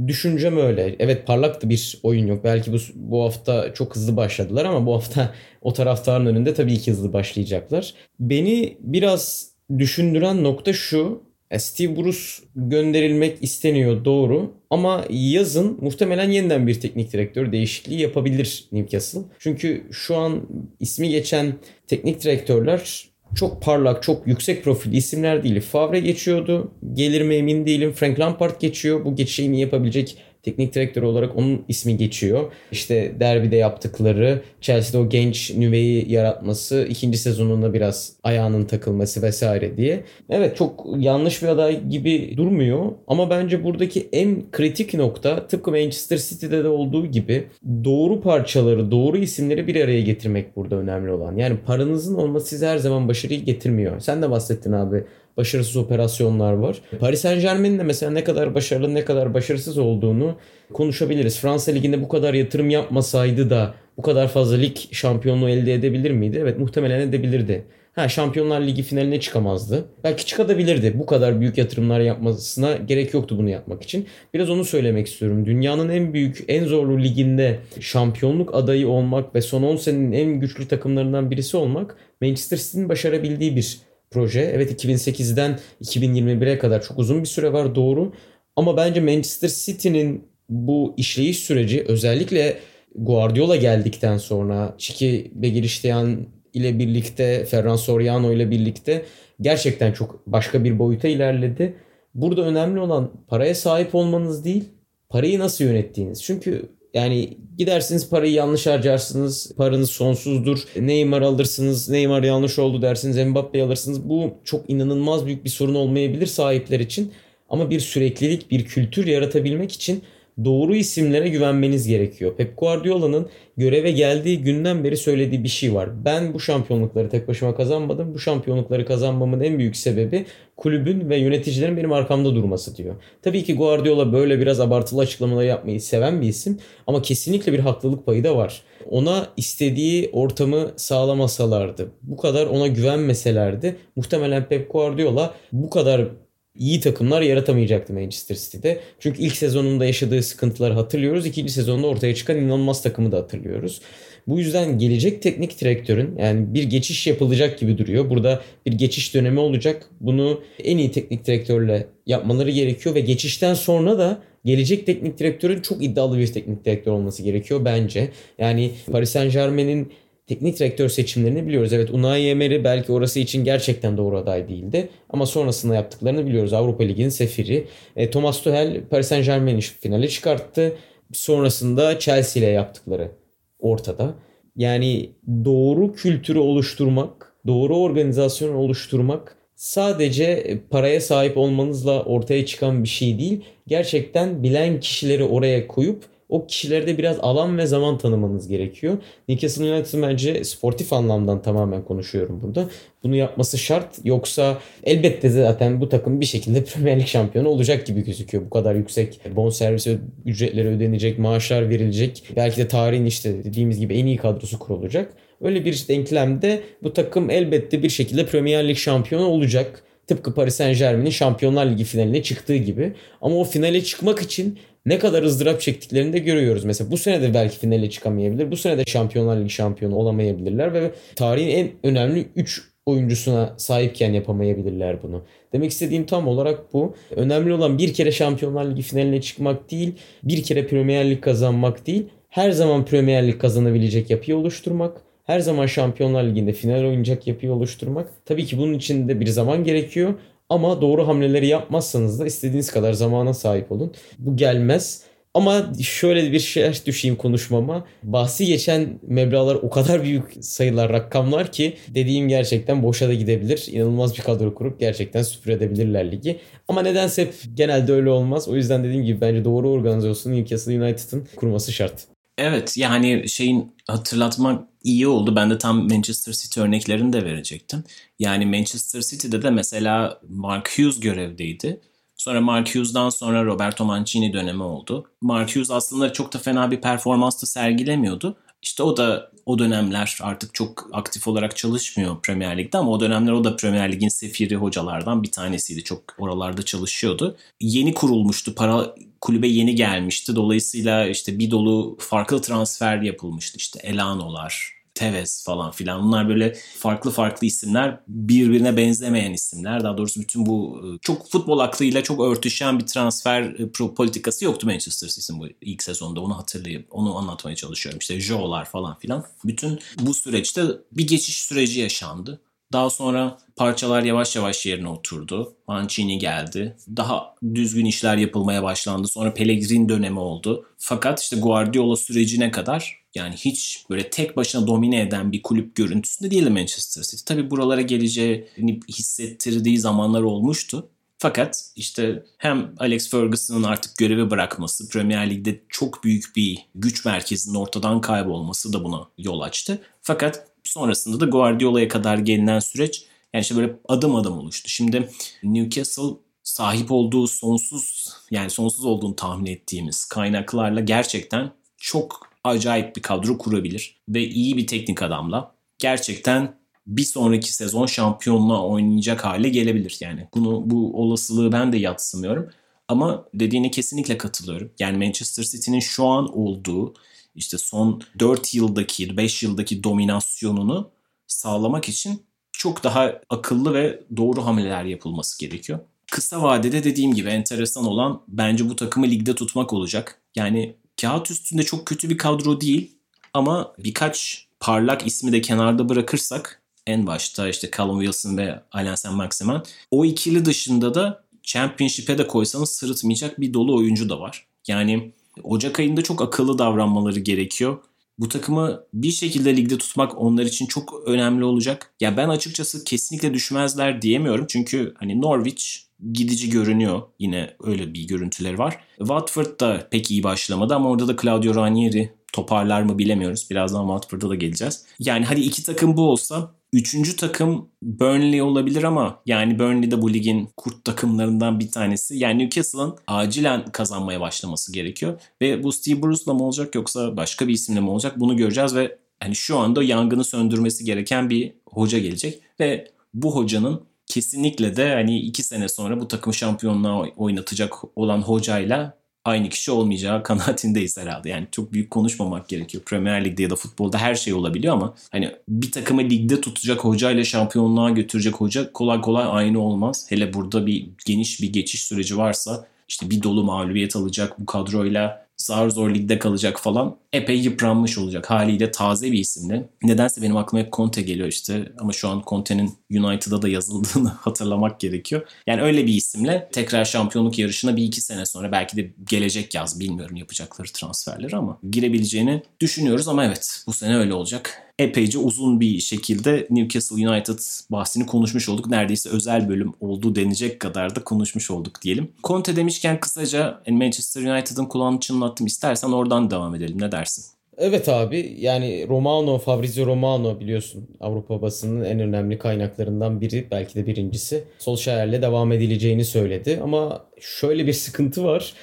düşüncem öyle. Evet parlak da bir oyun yok. Belki bu, bu hafta çok hızlı başladılar ama bu hafta [LAUGHS] o taraftarın önünde tabii ki hızlı başlayacaklar. Beni biraz düşündüren nokta şu. E, Steve Bruce gönderilmek isteniyor doğru ama yazın muhtemelen yeniden bir teknik direktör değişikliği yapabilir Newcastle. Çünkü şu an ismi geçen teknik direktörler çok parlak, çok yüksek profil isimler değil. Favre geçiyordu. Gelir mi emin değilim. Frank Lampard geçiyor. Bu geçişi yapabilecek teknik direktör olarak onun ismi geçiyor. İşte derbide yaptıkları, Chelsea'de o genç nüveyi yaratması, ikinci sezonunda biraz ayağının takılması vesaire diye. Evet çok yanlış bir aday gibi durmuyor ama bence buradaki en kritik nokta tıpkı Manchester City'de de olduğu gibi doğru parçaları, doğru isimleri bir araya getirmek burada önemli olan. Yani paranızın olması size her zaman başarıyı getirmiyor. Sen de bahsettin abi başarısız operasyonlar var. Paris Saint Germain'in de mesela ne kadar başarılı ne kadar başarısız olduğunu konuşabiliriz. Fransa Ligi'nde bu kadar yatırım yapmasaydı da bu kadar fazla lig şampiyonluğu elde edebilir miydi? Evet muhtemelen edebilirdi. Ha Şampiyonlar Ligi finaline çıkamazdı. Belki çıkabilirdi. Bu kadar büyük yatırımlar yapmasına gerek yoktu bunu yapmak için. Biraz onu söylemek istiyorum. Dünyanın en büyük, en zorlu liginde şampiyonluk adayı olmak ve son 10 senenin en güçlü takımlarından birisi olmak Manchester City'nin başarabildiği bir proje. Evet 2008'den 2021'e kadar çok uzun bir süre var doğru. Ama bence Manchester City'nin bu işleyiş süreci özellikle Guardiola geldikten sonra Çiki Begirişteyan ile birlikte Ferran Soriano ile birlikte gerçekten çok başka bir boyuta ilerledi. Burada önemli olan paraya sahip olmanız değil, parayı nasıl yönettiğiniz. Çünkü yani gidersiniz parayı yanlış harcarsınız. Paranız sonsuzdur. Neymar alırsınız. Neymar yanlış oldu dersiniz. Mbappe alırsınız. Bu çok inanılmaz büyük bir sorun olmayabilir sahipler için. Ama bir süreklilik, bir kültür yaratabilmek için doğru isimlere güvenmeniz gerekiyor. Pep Guardiola'nın göreve geldiği günden beri söylediği bir şey var. Ben bu şampiyonlukları tek başıma kazanmadım. Bu şampiyonlukları kazanmamın en büyük sebebi kulübün ve yöneticilerin benim arkamda durması diyor. Tabii ki Guardiola böyle biraz abartılı açıklamalar yapmayı seven bir isim ama kesinlikle bir haklılık payı da var. Ona istediği ortamı sağlamasalardı, bu kadar ona güvenmeselerdi muhtemelen Pep Guardiola bu kadar iyi takımlar yaratamayacaktı Manchester City'de. Çünkü ilk sezonunda yaşadığı sıkıntıları hatırlıyoruz. İkinci sezonda ortaya çıkan inanılmaz takımı da hatırlıyoruz. Bu yüzden gelecek teknik direktörün yani bir geçiş yapılacak gibi duruyor. Burada bir geçiş dönemi olacak. Bunu en iyi teknik direktörle yapmaları gerekiyor ve geçişten sonra da gelecek teknik direktörün çok iddialı bir teknik direktör olması gerekiyor bence. Yani Paris Saint Germain'in teknik direktör seçimlerini biliyoruz. Evet Unai Emery belki orası için gerçekten doğru aday değildi. Ama sonrasında yaptıklarını biliyoruz. Avrupa Ligi'nin sefiri. E, Thomas Tuchel Paris Saint Germain'i finale çıkarttı. Sonrasında Chelsea ile yaptıkları ortada. Yani doğru kültürü oluşturmak doğru organizasyon oluşturmak sadece paraya sahip olmanızla ortaya çıkan bir şey değil. Gerçekten bilen kişileri oraya koyup o kişilerde biraz alan ve zaman tanımanız gerekiyor. Newcastle United bence sportif anlamdan tamamen konuşuyorum burada. Bunu yapması şart. Yoksa elbette zaten bu takım bir şekilde [LAUGHS] Premier Lig şampiyonu olacak gibi gözüküyor. Bu kadar yüksek bonservis ücretleri ödenecek, maaşlar verilecek. Belki de tarihin işte dediğimiz gibi en iyi kadrosu kurulacak. Öyle bir denklemde bu takım elbette bir şekilde Premier Lig şampiyonu olacak. Tıpkı Paris Saint Germain'in Şampiyonlar Ligi finaline çıktığı gibi. Ama o finale çıkmak için ne kadar ızdırap çektiklerini de görüyoruz. Mesela bu sene de belki finale çıkamayabilir. Bu sene de Şampiyonlar Ligi şampiyonu olamayabilirler ve tarihin en önemli 3 oyuncusuna sahipken yapamayabilirler bunu. Demek istediğim tam olarak bu. Önemli olan bir kere Şampiyonlar Ligi finaline çıkmak değil, bir kere Premier Lig kazanmak değil, her zaman Premier Lig kazanabilecek yapıyı oluşturmak her zaman Şampiyonlar Ligi'nde final oynayacak yapıyı oluşturmak. Tabii ki bunun için de bir zaman gerekiyor. Ama doğru hamleleri yapmazsanız da istediğiniz kadar zamana sahip olun. Bu gelmez. Ama şöyle bir şey düşeyim konuşmama. Bahsi geçen meblağlar o kadar büyük sayılar, rakamlar ki dediğim gerçekten boşa da gidebilir. İnanılmaz bir kadro kurup gerçekten süpürebilirler ligi. Ama nedense hep genelde öyle olmaz. O yüzden dediğim gibi bence doğru organizasyonu Newcastle United'ın kurması şart. Evet yani şeyin hatırlatmak iyi oldu. Ben de tam Manchester City örneklerini de verecektim. Yani Manchester City'de de mesela Mark Hughes görevdeydi. Sonra Mark Hughes'dan sonra Roberto Mancini dönemi oldu. Mark Hughes aslında çok da fena bir performans da sergilemiyordu. İşte o da o dönemler artık çok aktif olarak çalışmıyor Premier Lig'de ama o dönemler o da Premier Lig'in sefiri hocalardan bir tanesiydi. Çok oralarda çalışıyordu. Yeni kurulmuştu. Para kulübe yeni gelmişti. Dolayısıyla işte bir dolu farklı transfer yapılmıştı. İşte Elano'lar, Tevez falan filan. Bunlar böyle farklı farklı isimler. Birbirine benzemeyen isimler. Daha doğrusu bütün bu e, çok futbol aklıyla çok örtüşen bir transfer e, politikası yoktu Manchester City'nin bu ilk sezonda. Onu hatırlayıp onu anlatmaya çalışıyorum. İşte Joe'lar falan filan. Bütün bu süreçte bir geçiş süreci yaşandı. Daha sonra parçalar yavaş yavaş yerine oturdu. Mancini geldi. Daha düzgün işler yapılmaya başlandı. Sonra Pellegrini dönemi oldu. Fakat işte Guardiola sürecine kadar yani hiç böyle tek başına domine eden bir kulüp görüntüsünde değildi Manchester City. Tabii buralara geleceğini hissettirdiği zamanlar olmuştu. Fakat işte hem Alex Ferguson'ın artık görevi bırakması, Premier Lig'de çok büyük bir güç merkezinin ortadan kaybolması da buna yol açtı. Fakat sonrasında da Guardiola'ya kadar gelinen süreç yani işte böyle adım adım oluştu. Şimdi Newcastle sahip olduğu sonsuz yani sonsuz olduğunu tahmin ettiğimiz kaynaklarla gerçekten çok acayip bir kadro kurabilir ve iyi bir teknik adamla gerçekten bir sonraki sezon şampiyonluğa oynayacak hale gelebilir. Yani bunu bu olasılığı ben de yatsımıyorum. Ama dediğine kesinlikle katılıyorum. Yani Manchester City'nin şu an olduğu işte son 4 yıldaki 5 yıldaki dominasyonunu sağlamak için çok daha akıllı ve doğru hamleler yapılması gerekiyor. Kısa vadede dediğim gibi enteresan olan bence bu takımı ligde tutmak olacak. Yani kağıt üstünde çok kötü bir kadro değil ama birkaç parlak ismi de kenarda bırakırsak en başta işte Callum Wilson ve Alain Saint-Maximin o ikili dışında da Championship'e de koysanız sırıtmayacak bir dolu oyuncu da var. Yani Ocak ayında çok akıllı davranmaları gerekiyor. Bu takımı bir şekilde ligde tutmak onlar için çok önemli olacak. Ya ben açıkçası kesinlikle düşmezler diyemiyorum. Çünkü hani Norwich gidici görünüyor. Yine öyle bir görüntüleri var. Watford da pek iyi başlamadı ama orada da Claudio Ranieri toparlar mı bilemiyoruz. Birazdan Watford'a da geleceğiz. Yani hadi iki takım bu olsa Üçüncü takım Burnley olabilir ama yani Burnley de bu ligin kurt takımlarından bir tanesi. Yani Newcastle'ın acilen kazanmaya başlaması gerekiyor. Ve bu Steve Bruce'la mı olacak yoksa başka bir isimle mi olacak bunu göreceğiz ve hani şu anda yangını söndürmesi gereken bir hoca gelecek. Ve bu hocanın kesinlikle de hani iki sene sonra bu takım şampiyonluğa oynatacak olan hocayla aynı kişi olmayacağı [LAUGHS] kanaatindeyiz herhalde. Yani çok büyük konuşmamak gerekiyor. Premier Lig'de ya da futbolda her şey olabiliyor ama hani bir takımı ligde tutacak hocayla şampiyonluğa götürecek hoca kolay kolay aynı olmaz. Hele burada bir geniş bir geçiş süreci varsa işte bir dolu mağlubiyet alacak bu kadroyla zar zor ligde kalacak falan epey yıpranmış olacak haliyle taze bir isimle. Nedense benim aklıma hep Conte geliyor işte ama şu an Conte'nin United'a da yazıldığını [LAUGHS] hatırlamak gerekiyor. Yani öyle bir isimle tekrar şampiyonluk yarışına bir iki sene sonra belki de gelecek yaz bilmiyorum yapacakları transferleri ama girebileceğini düşünüyoruz ama evet bu sene öyle olacak epeyce uzun bir şekilde Newcastle United bahsini konuşmuş olduk. Neredeyse özel bölüm oldu denecek kadar da konuşmuş olduk diyelim. Conte demişken kısaca Manchester United'ın kulağını çınlattım. İstersen oradan devam edelim. Ne dersin? Evet abi yani Romano, Fabrizio Romano biliyorsun Avrupa basının en önemli kaynaklarından biri belki de birincisi. Solskjaer'le devam edileceğini söyledi ama şöyle bir sıkıntı var.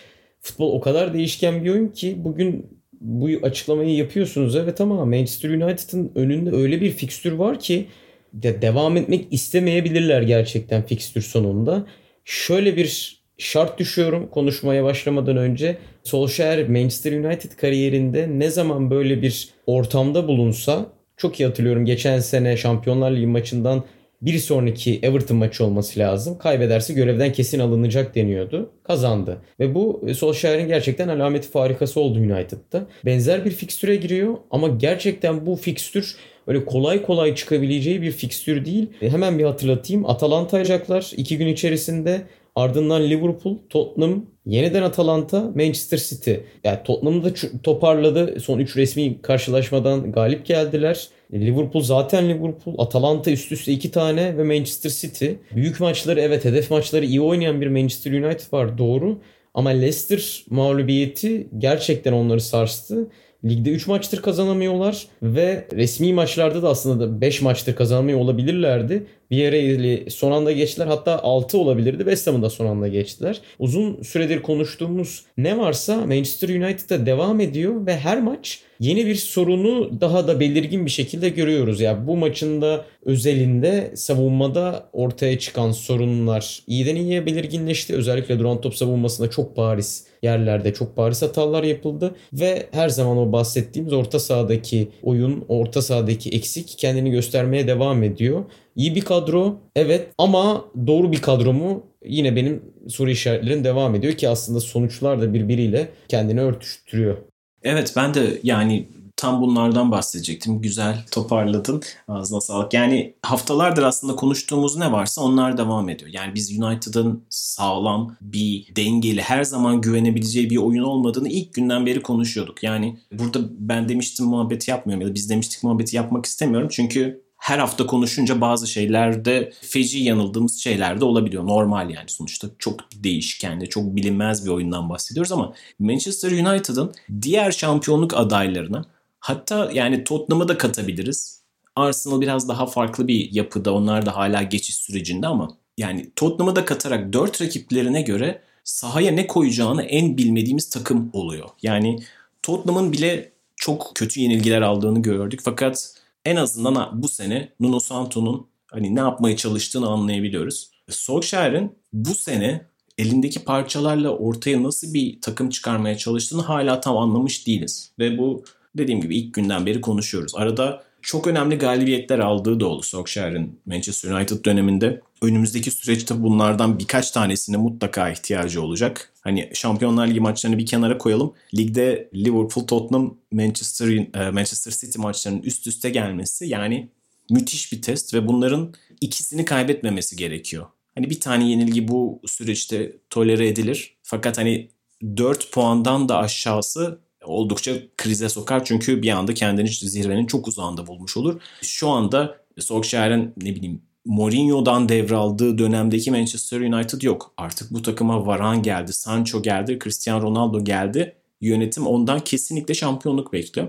Futbol o kadar değişken bir oyun ki bugün bu açıklamayı yapıyorsunuz evet ama Manchester United'ın önünde öyle bir fikstür var ki de devam etmek istemeyebilirler gerçekten fikstür sonunda. Şöyle bir şart düşüyorum konuşmaya başlamadan önce. Solskjaer Manchester United kariyerinde ne zaman böyle bir ortamda bulunsa çok iyi hatırlıyorum geçen sene Şampiyonlar Ligi maçından bir sonraki Everton maçı olması lazım. Kaybederse görevden kesin alınacak deniyordu. Kazandı. Ve bu e, Solskjaer'in gerçekten alameti farikası oldu United'da. Benzer bir fikstüre giriyor ama gerçekten bu fikstür öyle kolay kolay çıkabileceği bir fikstür değil. E, hemen bir hatırlatayım. Atalanta ayacaklar iki gün içerisinde. Ardından Liverpool, Tottenham, yeniden Atalanta, Manchester City. Yani Tottenham'ı da toparladı. Son 3 resmi karşılaşmadan galip geldiler. Liverpool zaten Liverpool. Atalanta üst üste 2 tane ve Manchester City. Büyük maçları evet hedef maçları iyi oynayan bir Manchester United var doğru. Ama Leicester mağlubiyeti gerçekten onları sarstı. Ligde 3 maçtır kazanamıyorlar ve resmi maçlarda da aslında 5 maçtır kazanamıyor olabilirlerdi. Bir yere son anda geçtiler. Hatta 6 olabilirdi. West Ham'ın da son anda geçtiler. Uzun süredir konuştuğumuz ne varsa Manchester United'da devam ediyor ve her maç yeni bir sorunu daha da belirgin bir şekilde görüyoruz. Yani bu maçın da özelinde savunmada ortaya çıkan sorunlar iyiden iyiye belirginleşti. Özellikle duran top savunmasında çok bariz yerlerde çok bariz hatalar yapıldı ve her zaman o bahsettiğimiz orta sahadaki oyun, orta sahadaki eksik kendini göstermeye devam ediyor. İyi bir kadro evet ama doğru bir kadro mu? Yine benim soru işaretlerim devam ediyor ki aslında sonuçlar da birbiriyle kendini örtüştürüyor. Evet ben de yani tam bunlardan bahsedecektim. Güzel toparladın. Ağzına sağlık. Yani haftalardır aslında konuştuğumuz ne varsa onlar devam ediyor. Yani biz United'ın sağlam, bir dengeli, her zaman güvenebileceği bir oyun olmadığını ilk günden beri konuşuyorduk. Yani burada ben demiştim muhabbeti yapmıyorum ya da biz demiştik muhabbeti yapmak istemiyorum. Çünkü her hafta konuşunca bazı şeylerde feci yanıldığımız şeyler de olabiliyor. Normal yani sonuçta çok değişkenli, çok bilinmez bir oyundan bahsediyoruz ama Manchester United'ın diğer şampiyonluk adaylarına hatta yani Tottenham'ı da katabiliriz. Arsenal biraz daha farklı bir yapıda. Onlar da hala geçiş sürecinde ama yani Tottenham'ı da katarak 4 rakiplerine göre sahaya ne koyacağını en bilmediğimiz takım oluyor. Yani Tottenham'ın bile çok kötü yenilgiler aldığını gördük fakat en azından bu sene Nuno Santo'nun hani ne yapmaya çalıştığını anlayabiliyoruz. Solskjaer'in bu sene elindeki parçalarla ortaya nasıl bir takım çıkarmaya çalıştığını hala tam anlamış değiliz. Ve bu dediğim gibi ilk günden beri konuşuyoruz. Arada çok önemli galibiyetler aldığı da oldu Solskjaer'in Manchester United döneminde. Önümüzdeki süreçte bunlardan birkaç tanesine mutlaka ihtiyacı olacak. Hani Şampiyonlar Ligi maçlarını bir kenara koyalım. Ligde Liverpool, Tottenham, Manchester e, Manchester City maçlarının üst üste gelmesi yani müthiş bir test ve bunların ikisini kaybetmemesi gerekiyor. Hani bir tane yenilgi bu süreçte tolere edilir. Fakat hani 4 puandan da aşağısı oldukça krize sokar. Çünkü bir anda kendini zirvenin çok uzağında bulmuş olur. Şu anda Solskjaer'in ne bileyim Mourinho'dan devraldığı dönemdeki Manchester United yok. Artık bu takıma Varane geldi, Sancho geldi, Cristiano Ronaldo geldi. Yönetim ondan kesinlikle şampiyonluk bekliyor.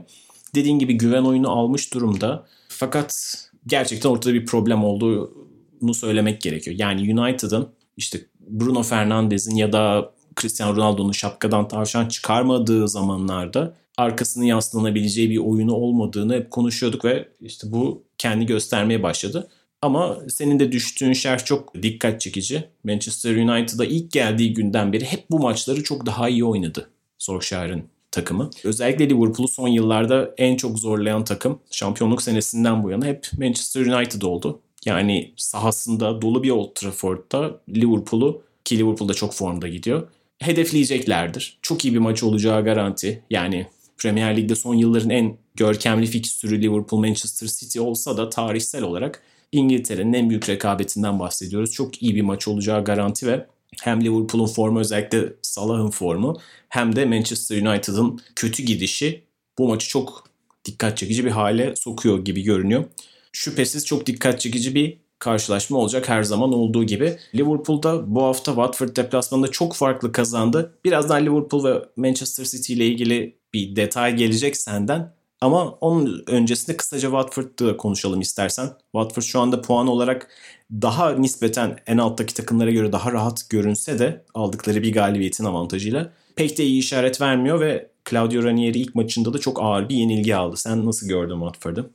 Dediğin gibi güven oyunu almış durumda. Fakat gerçekten ortada bir problem olduğunu söylemek gerekiyor. Yani United'ın işte Bruno Fernandes'in ya da Cristiano Ronaldo'nun şapkadan tavşan çıkarmadığı zamanlarda arkasını yaslanabileceği bir oyunu olmadığını hep konuşuyorduk ve işte bu kendi göstermeye başladı. Ama senin de düştüğün şerh çok dikkat çekici. Manchester United'a ilk geldiği günden beri hep bu maçları çok daha iyi oynadı Solskjaer'in takımı. Özellikle Liverpool'u son yıllarda en çok zorlayan takım şampiyonluk senesinden bu yana hep Manchester United oldu. Yani sahasında dolu bir Old Trafford'da Liverpool'u ki Liverpool'da çok formda gidiyor hedefleyeceklerdir. Çok iyi bir maç olacağı garanti. Yani Premier Lig'de son yılların en görkemli fikstürü Liverpool Manchester City olsa da tarihsel olarak İngiltere'nin en büyük rekabetinden bahsediyoruz. Çok iyi bir maç olacağı garanti ve hem Liverpool'un formu özellikle Salah'ın formu hem de Manchester United'ın kötü gidişi bu maçı çok dikkat çekici bir hale sokuyor gibi görünüyor. Şüphesiz çok dikkat çekici bir karşılaşma olacak her zaman olduğu gibi. Liverpool'da bu hafta Watford deplasmanında çok farklı kazandı. Birazdan Liverpool ve Manchester City ile ilgili bir detay gelecek senden. Ama onun öncesinde kısaca Watford'da konuşalım istersen. Watford şu anda puan olarak daha nispeten en alttaki takımlara göre daha rahat görünse de aldıkları bir galibiyetin avantajıyla pek de iyi işaret vermiyor ve Claudio Ranieri ilk maçında da çok ağır bir yenilgi aldı. Sen nasıl gördün Watford'u?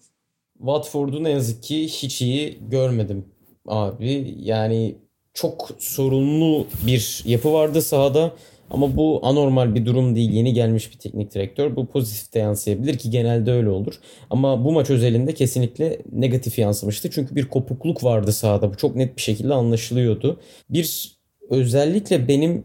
Watford'u ne yazık ki hiç iyi görmedim abi. Yani çok sorunlu bir yapı vardı sahada. Ama bu anormal bir durum değil. Yeni gelmiş bir teknik direktör. Bu pozitif de yansıyabilir ki genelde öyle olur. Ama bu maç özelinde kesinlikle negatif yansımıştı. Çünkü bir kopukluk vardı sahada. Bu çok net bir şekilde anlaşılıyordu. Bir özellikle benim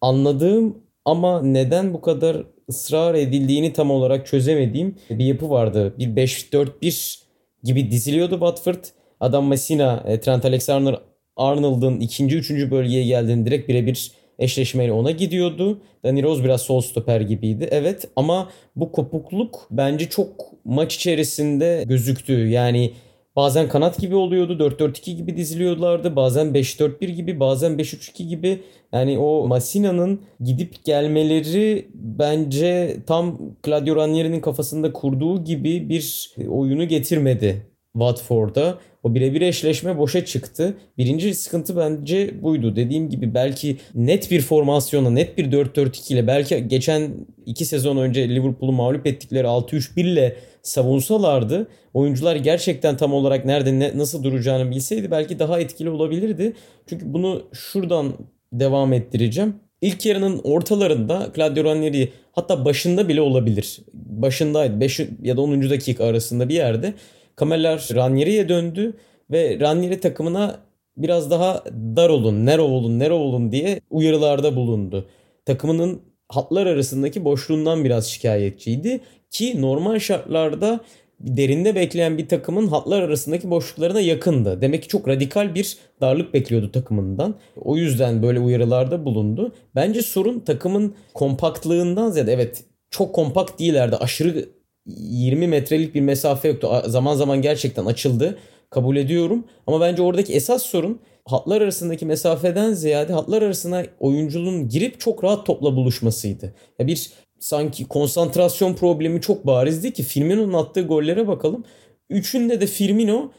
anladığım ama neden bu kadar ısrar edildiğini tam olarak çözemediğim bir yapı vardı. Bir 5-4-1 gibi diziliyordu Watford. Adam Messina, e, Trent Alexander-Arnold'un ikinci, üçüncü bölgeye geldiğini direkt birebir eşleşmeyle ona gidiyordu. Danny Rose biraz sol stoper gibiydi. Evet ama bu kopukluk bence çok maç içerisinde gözüktü. Yani bazen kanat gibi oluyordu. 4-4-2 gibi diziliyorlardı. Bazen 5-4-1 gibi, bazen 5-3-2 gibi. Yani o Massina'nın gidip gelmeleri bence tam Claudio Ranieri'nin kafasında kurduğu gibi bir oyunu getirmedi Watford'a. O birebir eşleşme boşa çıktı. Birinci sıkıntı bence buydu. Dediğim gibi belki net bir formasyona, net bir 4-4-2 ile belki geçen iki sezon önce Liverpool'u mağlup ettikleri 6-3-1 ile savunsalardı oyuncular gerçekten tam olarak nerede ne, nasıl duracağını bilseydi belki daha etkili olabilirdi. Çünkü bunu şuradan devam ettireceğim. İlk yarının ortalarında Claudio Ranieri hatta başında bile olabilir. Başındaydı. 5 ya da 10. dakika arasında bir yerde Kameralar Ranieri'ye döndü ve Ranieri takımına biraz daha dar olun, nero olun, nero olun diye uyarılarda bulundu. Takımının hatlar arasındaki boşluğundan biraz şikayetçiydi ki normal şartlarda derinde bekleyen bir takımın hatlar arasındaki boşluklarına yakındı. Demek ki çok radikal bir darlık bekliyordu takımından. O yüzden böyle uyarılarda bulundu. Bence sorun takımın kompaktlığından ziyade evet çok kompakt değillerdi. Aşırı 20 metrelik bir mesafe yoktu. Zaman zaman gerçekten açıldı. Kabul ediyorum. Ama bence oradaki esas sorun hatlar arasındaki mesafeden ziyade hatlar arasına oyuncunun girip çok rahat topla buluşmasıydı. Ya bir sanki konsantrasyon problemi çok barizdi ki Firmino'nun attığı gollere bakalım. Üçünde de Firmino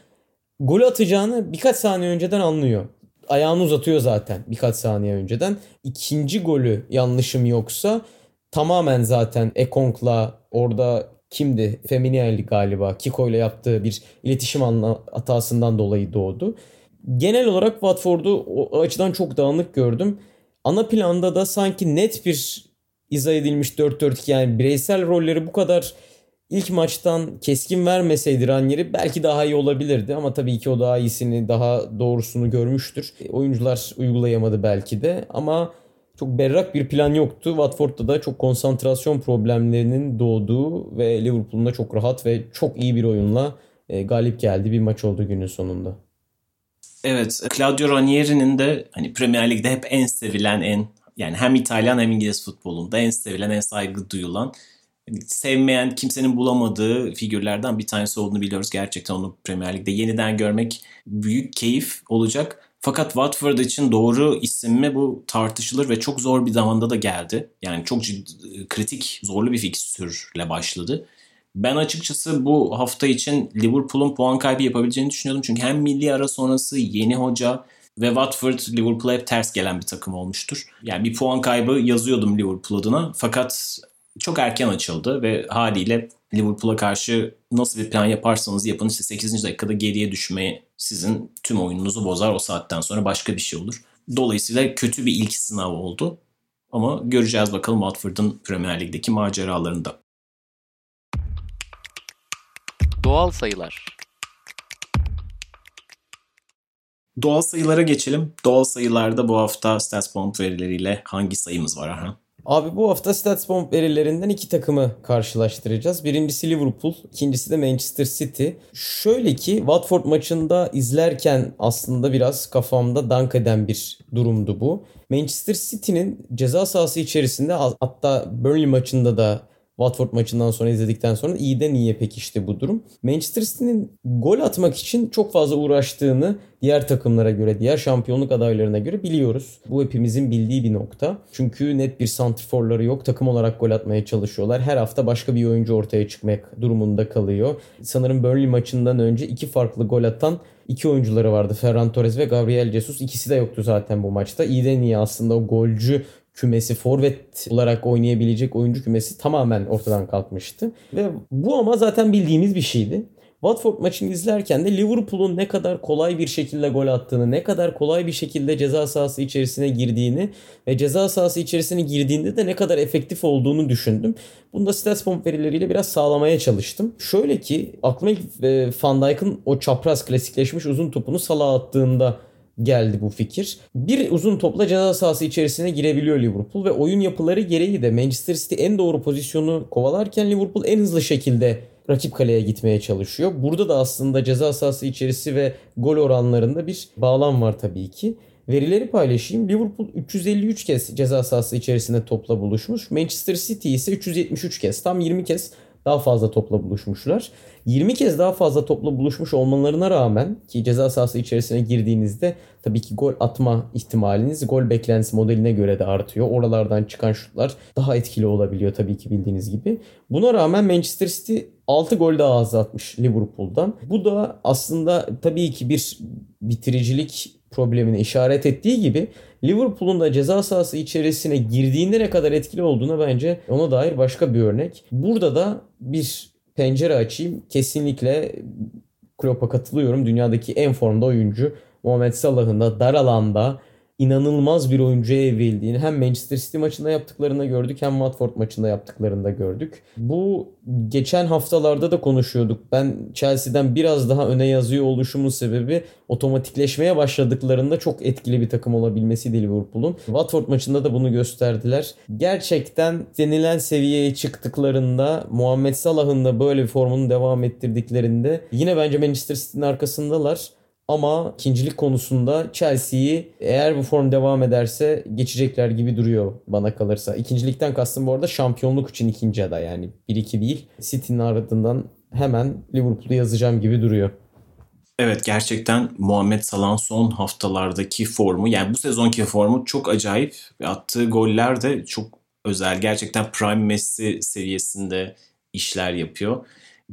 gol atacağını birkaç saniye önceden anlıyor. Ayağını uzatıyor zaten birkaç saniye önceden. İkinci golü yanlışım yoksa tamamen zaten Ekonk'la orada kimdi? Feminielli galiba. Kiko ile yaptığı bir iletişim hatasından dolayı doğdu. Genel olarak Watford'u o açıdan çok dağınık gördüm. Ana planda da sanki net bir izah edilmiş 4-4-2 yani bireysel rolleri bu kadar ilk maçtan keskin vermeseydi Ranieri belki daha iyi olabilirdi ama tabii ki o daha iyisini, daha doğrusunu görmüştür. Oyuncular uygulayamadı belki de ama çok berrak bir plan yoktu. Watford'da da çok konsantrasyon problemlerinin doğduğu ve Liverpool'un da çok rahat ve çok iyi bir oyunla e, galip geldi bir maç oldu günün sonunda. Evet, Claudio Ranieri'nin de hani Premier Lig'de hep en sevilen, en yani hem İtalyan hem İngiliz futbolunda en sevilen, en saygı duyulan, hani sevmeyen, kimsenin bulamadığı figürlerden bir tanesi olduğunu biliyoruz. Gerçekten onu Premier Lig'de yeniden görmek büyük keyif olacak. Fakat Watford için doğru isim mi bu tartışılır ve çok zor bir zamanda da geldi. Yani çok ciddi, kritik, zorlu bir fikstürle başladı. Ben açıkçası bu hafta için Liverpool'un puan kaybı yapabileceğini düşünüyordum. Çünkü hem milli ara sonrası yeni hoca ve Watford Liverpool'a hep ters gelen bir takım olmuştur. Yani bir puan kaybı yazıyordum Liverpool adına. Fakat çok erken açıldı ve haliyle Liverpool'a karşı nasıl bir plan yaparsanız yapın işte 8. dakikada geriye düşmeye sizin tüm oyununuzu bozar o saatten sonra başka bir şey olur. Dolayısıyla kötü bir ilk sınav oldu. Ama göreceğiz bakalım Watford'un Premier Lig'deki maceralarında. Doğal sayılar. Doğal sayılara geçelim. Doğal sayılarda bu hafta StatsBomb verileriyle hangi sayımız var Arhan? Abi bu hafta StatsBomb verilerinden iki takımı karşılaştıracağız. Birincisi Liverpool, ikincisi de Manchester City. Şöyle ki Watford maçında izlerken aslında biraz kafamda dank eden bir durumdu bu. Manchester City'nin ceza sahası içerisinde hatta Burnley maçında da Watford maçından sonra izledikten sonra iyiden iyiye pekişti bu durum. Manchester City'nin gol atmak için çok fazla uğraştığını diğer takımlara göre, diğer şampiyonluk adaylarına göre biliyoruz. Bu hepimizin bildiği bir nokta. Çünkü net bir santrforları yok. Takım olarak gol atmaya çalışıyorlar. Her hafta başka bir oyuncu ortaya çıkmak durumunda kalıyor. Sanırım Burnley maçından önce iki farklı gol atan iki oyuncuları vardı. Ferran Torres ve Gabriel Jesus. İkisi de yoktu zaten bu maçta. İyiden iyi aslında o golcü kümesi, forvet olarak oynayabilecek oyuncu kümesi tamamen ortadan kalkmıştı. Ve bu ama zaten bildiğimiz bir şeydi. Watford maçını izlerken de Liverpool'un ne kadar kolay bir şekilde gol attığını, ne kadar kolay bir şekilde ceza sahası içerisine girdiğini ve ceza sahası içerisine girdiğinde de ne kadar efektif olduğunu düşündüm. Bunu da StatsBomb verileriyle biraz sağlamaya çalıştım. Şöyle ki aklıma ilk Van Dijk'ın o çapraz klasikleşmiş uzun topunu sala attığında geldi bu fikir. Bir uzun topla ceza sahası içerisine girebiliyor Liverpool ve oyun yapıları gereği de Manchester City en doğru pozisyonu kovalarken Liverpool en hızlı şekilde rakip kaleye gitmeye çalışıyor. Burada da aslında ceza sahası içerisi ve gol oranlarında bir bağlam var tabii ki. Verileri paylaşayım. Liverpool 353 kez ceza sahası içerisinde topla buluşmuş. Manchester City ise 373 kez. Tam 20 kez daha fazla topla buluşmuşlar. 20 kez daha fazla topla buluşmuş olmalarına rağmen ki ceza sahası içerisine girdiğinizde tabii ki gol atma ihtimaliniz gol beklentisi modeline göre de artıyor. Oralardan çıkan şutlar daha etkili olabiliyor tabii ki bildiğiniz gibi. Buna rağmen Manchester City 6 gol daha az atmış Liverpool'dan. Bu da aslında tabii ki bir bitiricilik problemine işaret ettiği gibi Liverpool'un da ceza sahası içerisine girdiğinde ne kadar etkili olduğuna bence ona dair başka bir örnek. Burada da bir pencere açayım. Kesinlikle Klopp'a katılıyorum. Dünyadaki en formda oyuncu Muhammed Salah'ın da dar alanda inanılmaz bir oyuncuya evrildiğini hem Manchester City maçında yaptıklarında gördük hem Watford maçında yaptıklarında gördük. Bu geçen haftalarda da konuşuyorduk. Ben Chelsea'den biraz daha öne yazıyor oluşumun sebebi otomatikleşmeye başladıklarında çok etkili bir takım olabilmesi Liverpool'un. Watford maçında da bunu gösterdiler. Gerçekten denilen seviyeye çıktıklarında Muhammed Salah'ın da böyle bir formunu devam ettirdiklerinde yine bence Manchester City'nin arkasındalar. Ama ikincilik konusunda Chelsea'yi eğer bu form devam ederse geçecekler gibi duruyor bana kalırsa. İkincilikten kastım bu arada şampiyonluk için ikinci aday yani 1-2 değil. City'nin ardından hemen Liverpool'u yazacağım gibi duruyor. Evet gerçekten Muhammed Salah'ın son haftalardaki formu yani bu sezonki formu çok acayip. Attığı goller de çok özel. Gerçekten prime Messi seviyesinde işler yapıyor.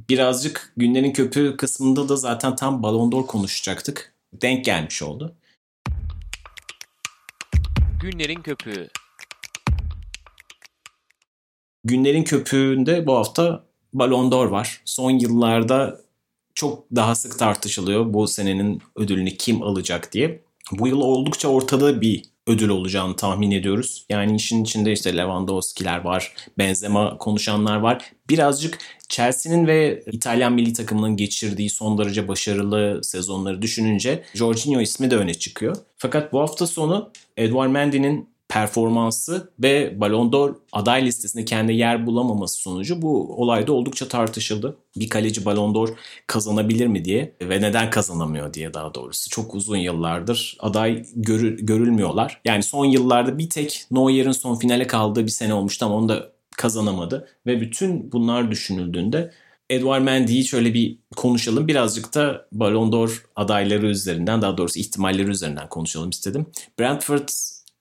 Birazcık günlerin köpüğü kısmında da zaten tam Ballon d'Or konuşacaktık. Denk gelmiş oldu. Günlerin köpüğü. Günlerin köpüğünde bu hafta Ballon d'Or var. Son yıllarda çok daha sık tartışılıyor bu senenin ödülünü kim alacak diye. Bu yıl oldukça ortada bir ödül olacağını tahmin ediyoruz. Yani işin içinde işte Lewandowski'ler var, Benzema konuşanlar var. Birazcık Chelsea'nin ve İtalyan milli takımının geçirdiği son derece başarılı sezonları düşününce Jorginho ismi de öne çıkıyor. Fakat bu hafta sonu Edouard Mendy'nin performansı ve Ballon d'Or aday listesinde kendi yer bulamaması sonucu bu olayda oldukça tartışıldı. Bir kaleci Ballon d'Or kazanabilir mi diye ve neden kazanamıyor diye daha doğrusu. Çok uzun yıllardır aday görü, görülmüyorlar. Yani son yıllarda bir tek Neuer'in son finale kaldığı bir sene olmuştu ama onu da kazanamadı. Ve bütün bunlar düşünüldüğünde Edouard Mendy'yi şöyle bir konuşalım. Birazcık da Ballon d'Or adayları üzerinden daha doğrusu ihtimalleri üzerinden konuşalım istedim. Brentford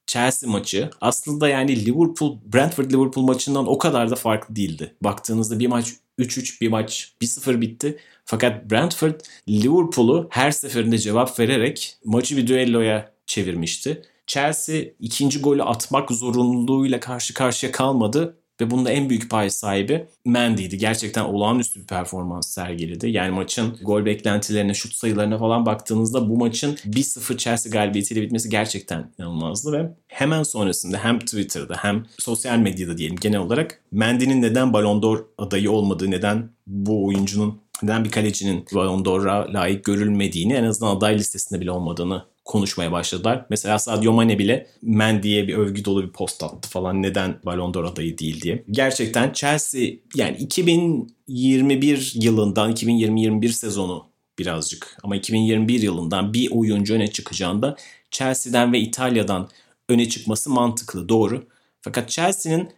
Chelsea maçı aslında yani Liverpool Brentford Liverpool maçından o kadar da farklı değildi. Baktığınızda bir maç 3-3 bir maç 1-0 bitti. Fakat Brentford Liverpool'u her seferinde cevap vererek maçı bir düelloya çevirmişti. Chelsea ikinci golü atmak zorunluluğuyla karşı karşıya kalmadı ve bunda en büyük pay sahibi Mendy'di. Gerçekten olağanüstü bir performans sergiledi. Yani maçın gol beklentilerine, şut sayılarına falan baktığınızda bu maçın 1-0 Chelsea galibiyetiyle bitmesi gerçekten inanılmazdı ve hemen sonrasında hem Twitter'da hem sosyal medyada diyelim genel olarak Mendy'nin neden Ballon d'Or adayı olmadığı, neden bu oyuncunun neden bir kalecinin Ballon d'Or'a layık görülmediğini en azından aday listesinde bile olmadığını konuşmaya başladılar. Mesela Sadio Mane bile Mendy'ye bir övgü dolu bir post attı falan neden Ballon d'Or adayı değil diye. Gerçekten Chelsea yani 2021 yılından 2020-21 sezonu birazcık ama 2021 yılından bir oyuncu öne çıkacağında Chelsea'den ve İtalya'dan öne çıkması mantıklı doğru. Fakat Chelsea'nin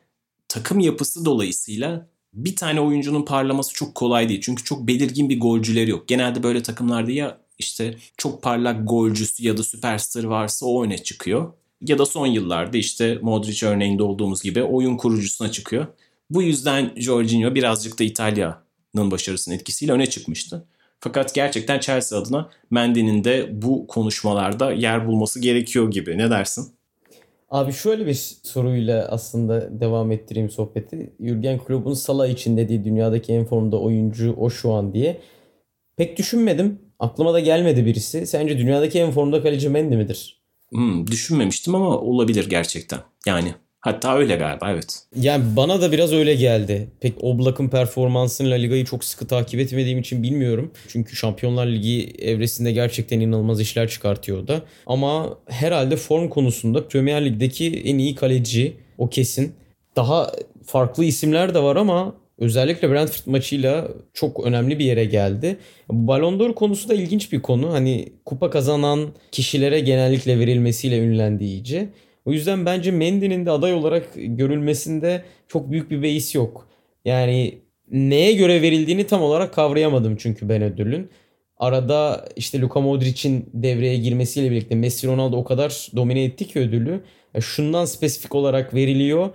takım yapısı dolayısıyla bir tane oyuncunun parlaması çok kolay değil. Çünkü çok belirgin bir golcüleri yok. Genelde böyle takımlarda ya işte çok parlak golcüsü ya da süperstar varsa o öne çıkıyor. Ya da son yıllarda işte Modric örneğinde olduğumuz gibi oyun kurucusuna çıkıyor. Bu yüzden Jorginho birazcık da İtalya'nın başarısının etkisiyle öne çıkmıştı. Fakat gerçekten Chelsea adına Mendy'nin de bu konuşmalarda yer bulması gerekiyor gibi. Ne dersin? Abi şöyle bir soruyla aslında devam ettireyim sohbeti. Jurgen Klopp'un Salah için dediği dünyadaki en formda oyuncu o şu an diye. Pek düşünmedim. Aklıma da gelmedi birisi. Sence dünyadaki en formda kaleci Mendy midir? Hmm, düşünmemiştim ama olabilir gerçekten. Yani Hatta öyle galiba evet. Yani bana da biraz öyle geldi. Pek Oblak'ın performansını La Liga'yı çok sıkı takip etmediğim için bilmiyorum. Çünkü Şampiyonlar Ligi evresinde gerçekten inanılmaz işler çıkartıyor da. Ama herhalde form konusunda Premier Lig'deki en iyi kaleci o kesin. Daha farklı isimler de var ama özellikle Brentford maçıyla çok önemli bir yere geldi. Ballon d'Or konusu da ilginç bir konu. Hani kupa kazanan kişilere genellikle verilmesiyle ünlendi iyice. O yüzden bence Mendy'nin de aday olarak görülmesinde çok büyük bir beis yok. Yani neye göre verildiğini tam olarak kavrayamadım çünkü ben ödülün. Arada işte Luka Modric'in devreye girmesiyle birlikte Messi Ronaldo o kadar domine etti ki ödülü. Şundan spesifik olarak veriliyor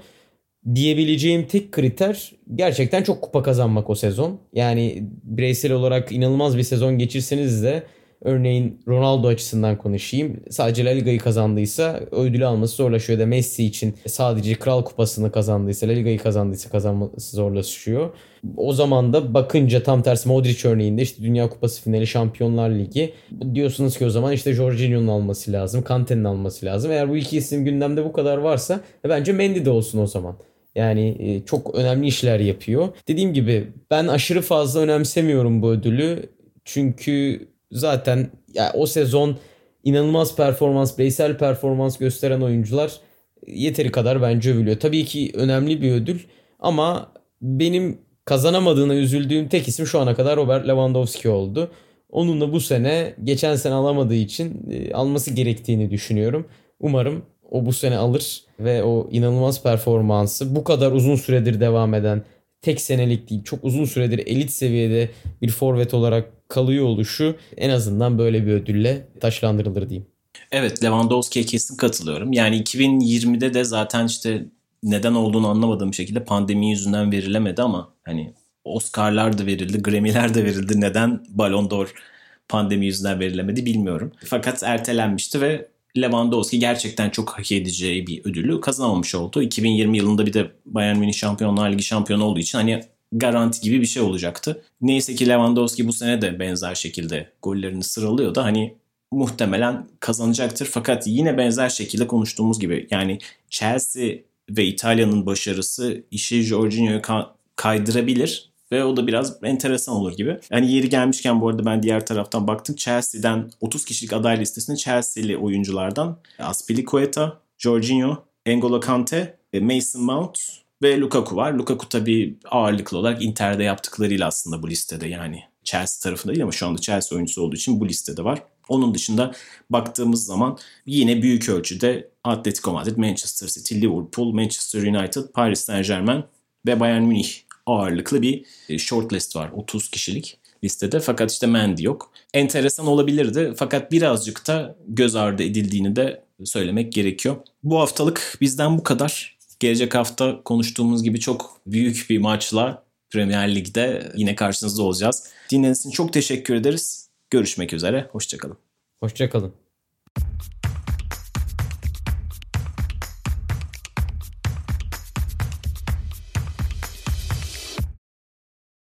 diyebileceğim tek kriter gerçekten çok kupa kazanmak o sezon. Yani bireysel olarak inanılmaz bir sezon geçirseniz de Örneğin Ronaldo açısından konuşayım. Sadece La Liga'yı kazandıysa ödülü alması zorlaşıyor da Messi için sadece Kral Kupası'nı kazandıysa, La Liga'yı kazandıysa kazanması zorlaşıyor. O zaman da bakınca tam tersi Modric örneğinde işte Dünya Kupası finali, Şampiyonlar Ligi diyorsunuz ki o zaman işte Jorginho'nun alması lazım, Kante'nin alması lazım. Eğer bu iki isim gündemde bu kadar varsa e, bence Mendy de olsun o zaman. Yani e, çok önemli işler yapıyor. Dediğim gibi ben aşırı fazla önemsemiyorum bu ödülü. Çünkü zaten ya o sezon inanılmaz performans, bireysel performans gösteren oyuncular yeteri kadar bence övülüyor. Tabii ki önemli bir ödül ama benim kazanamadığına üzüldüğüm tek isim şu ana kadar Robert Lewandowski oldu. Onun da bu sene geçen sene alamadığı için e, alması gerektiğini düşünüyorum. Umarım o bu sene alır ve o inanılmaz performansı bu kadar uzun süredir devam eden tek senelik değil çok uzun süredir elit seviyede bir forvet olarak kalıyor oluşu en azından böyle bir ödülle taşlandırılır diyeyim. Evet Lewandowski'ye kesin katılıyorum. Yani 2020'de de zaten işte neden olduğunu anlamadığım şekilde pandemi yüzünden verilemedi ama hani Oscar'lar da verildi, Grammy'ler de verildi. Neden Ballon d'Or pandemi yüzünden verilemedi bilmiyorum. Fakat ertelenmişti ve Lewandowski gerçekten çok hak edeceği bir ödülü kazanamamış oldu. 2020 yılında bir de Bayern Münih Şampiyonlar Ligi şampiyonu olduğu için hani garanti gibi bir şey olacaktı. Neyse ki Lewandowski bu sene de benzer şekilde gollerini sıralıyor da hani muhtemelen kazanacaktır. Fakat yine benzer şekilde konuştuğumuz gibi yani Chelsea ve İtalya'nın başarısı işi Jorginho'yu kaydırabilir ve o da biraz enteresan olur gibi. Yani yeri gelmişken bu arada ben diğer taraftan baktım. Chelsea'den 30 kişilik aday listesinde Chelsea'li oyunculardan Aspilicueta, Jorginho, N'Golo Kante, Mason Mount ve Lukaku var. Lukaku tabii ağırlıklı olarak Inter'de yaptıklarıyla aslında bu listede yani Chelsea tarafında değil ama şu anda Chelsea oyuncusu olduğu için bu listede var. Onun dışında baktığımız zaman yine büyük ölçüde Atletico Madrid, Manchester City, Liverpool, Manchester United, Paris Saint Germain ve Bayern Münih ağırlıklı bir e, shortlist var. 30 kişilik listede fakat işte Mendy yok. Enteresan olabilirdi fakat birazcık da göz ardı edildiğini de söylemek gerekiyor. Bu haftalık bizden bu kadar. Gelecek hafta konuştuğumuz gibi çok büyük bir maçla Premier Lig'de yine karşınızda olacağız. Dinlediğiniz için çok teşekkür ederiz. Görüşmek üzere. Hoşçakalın. Hoşçakalın.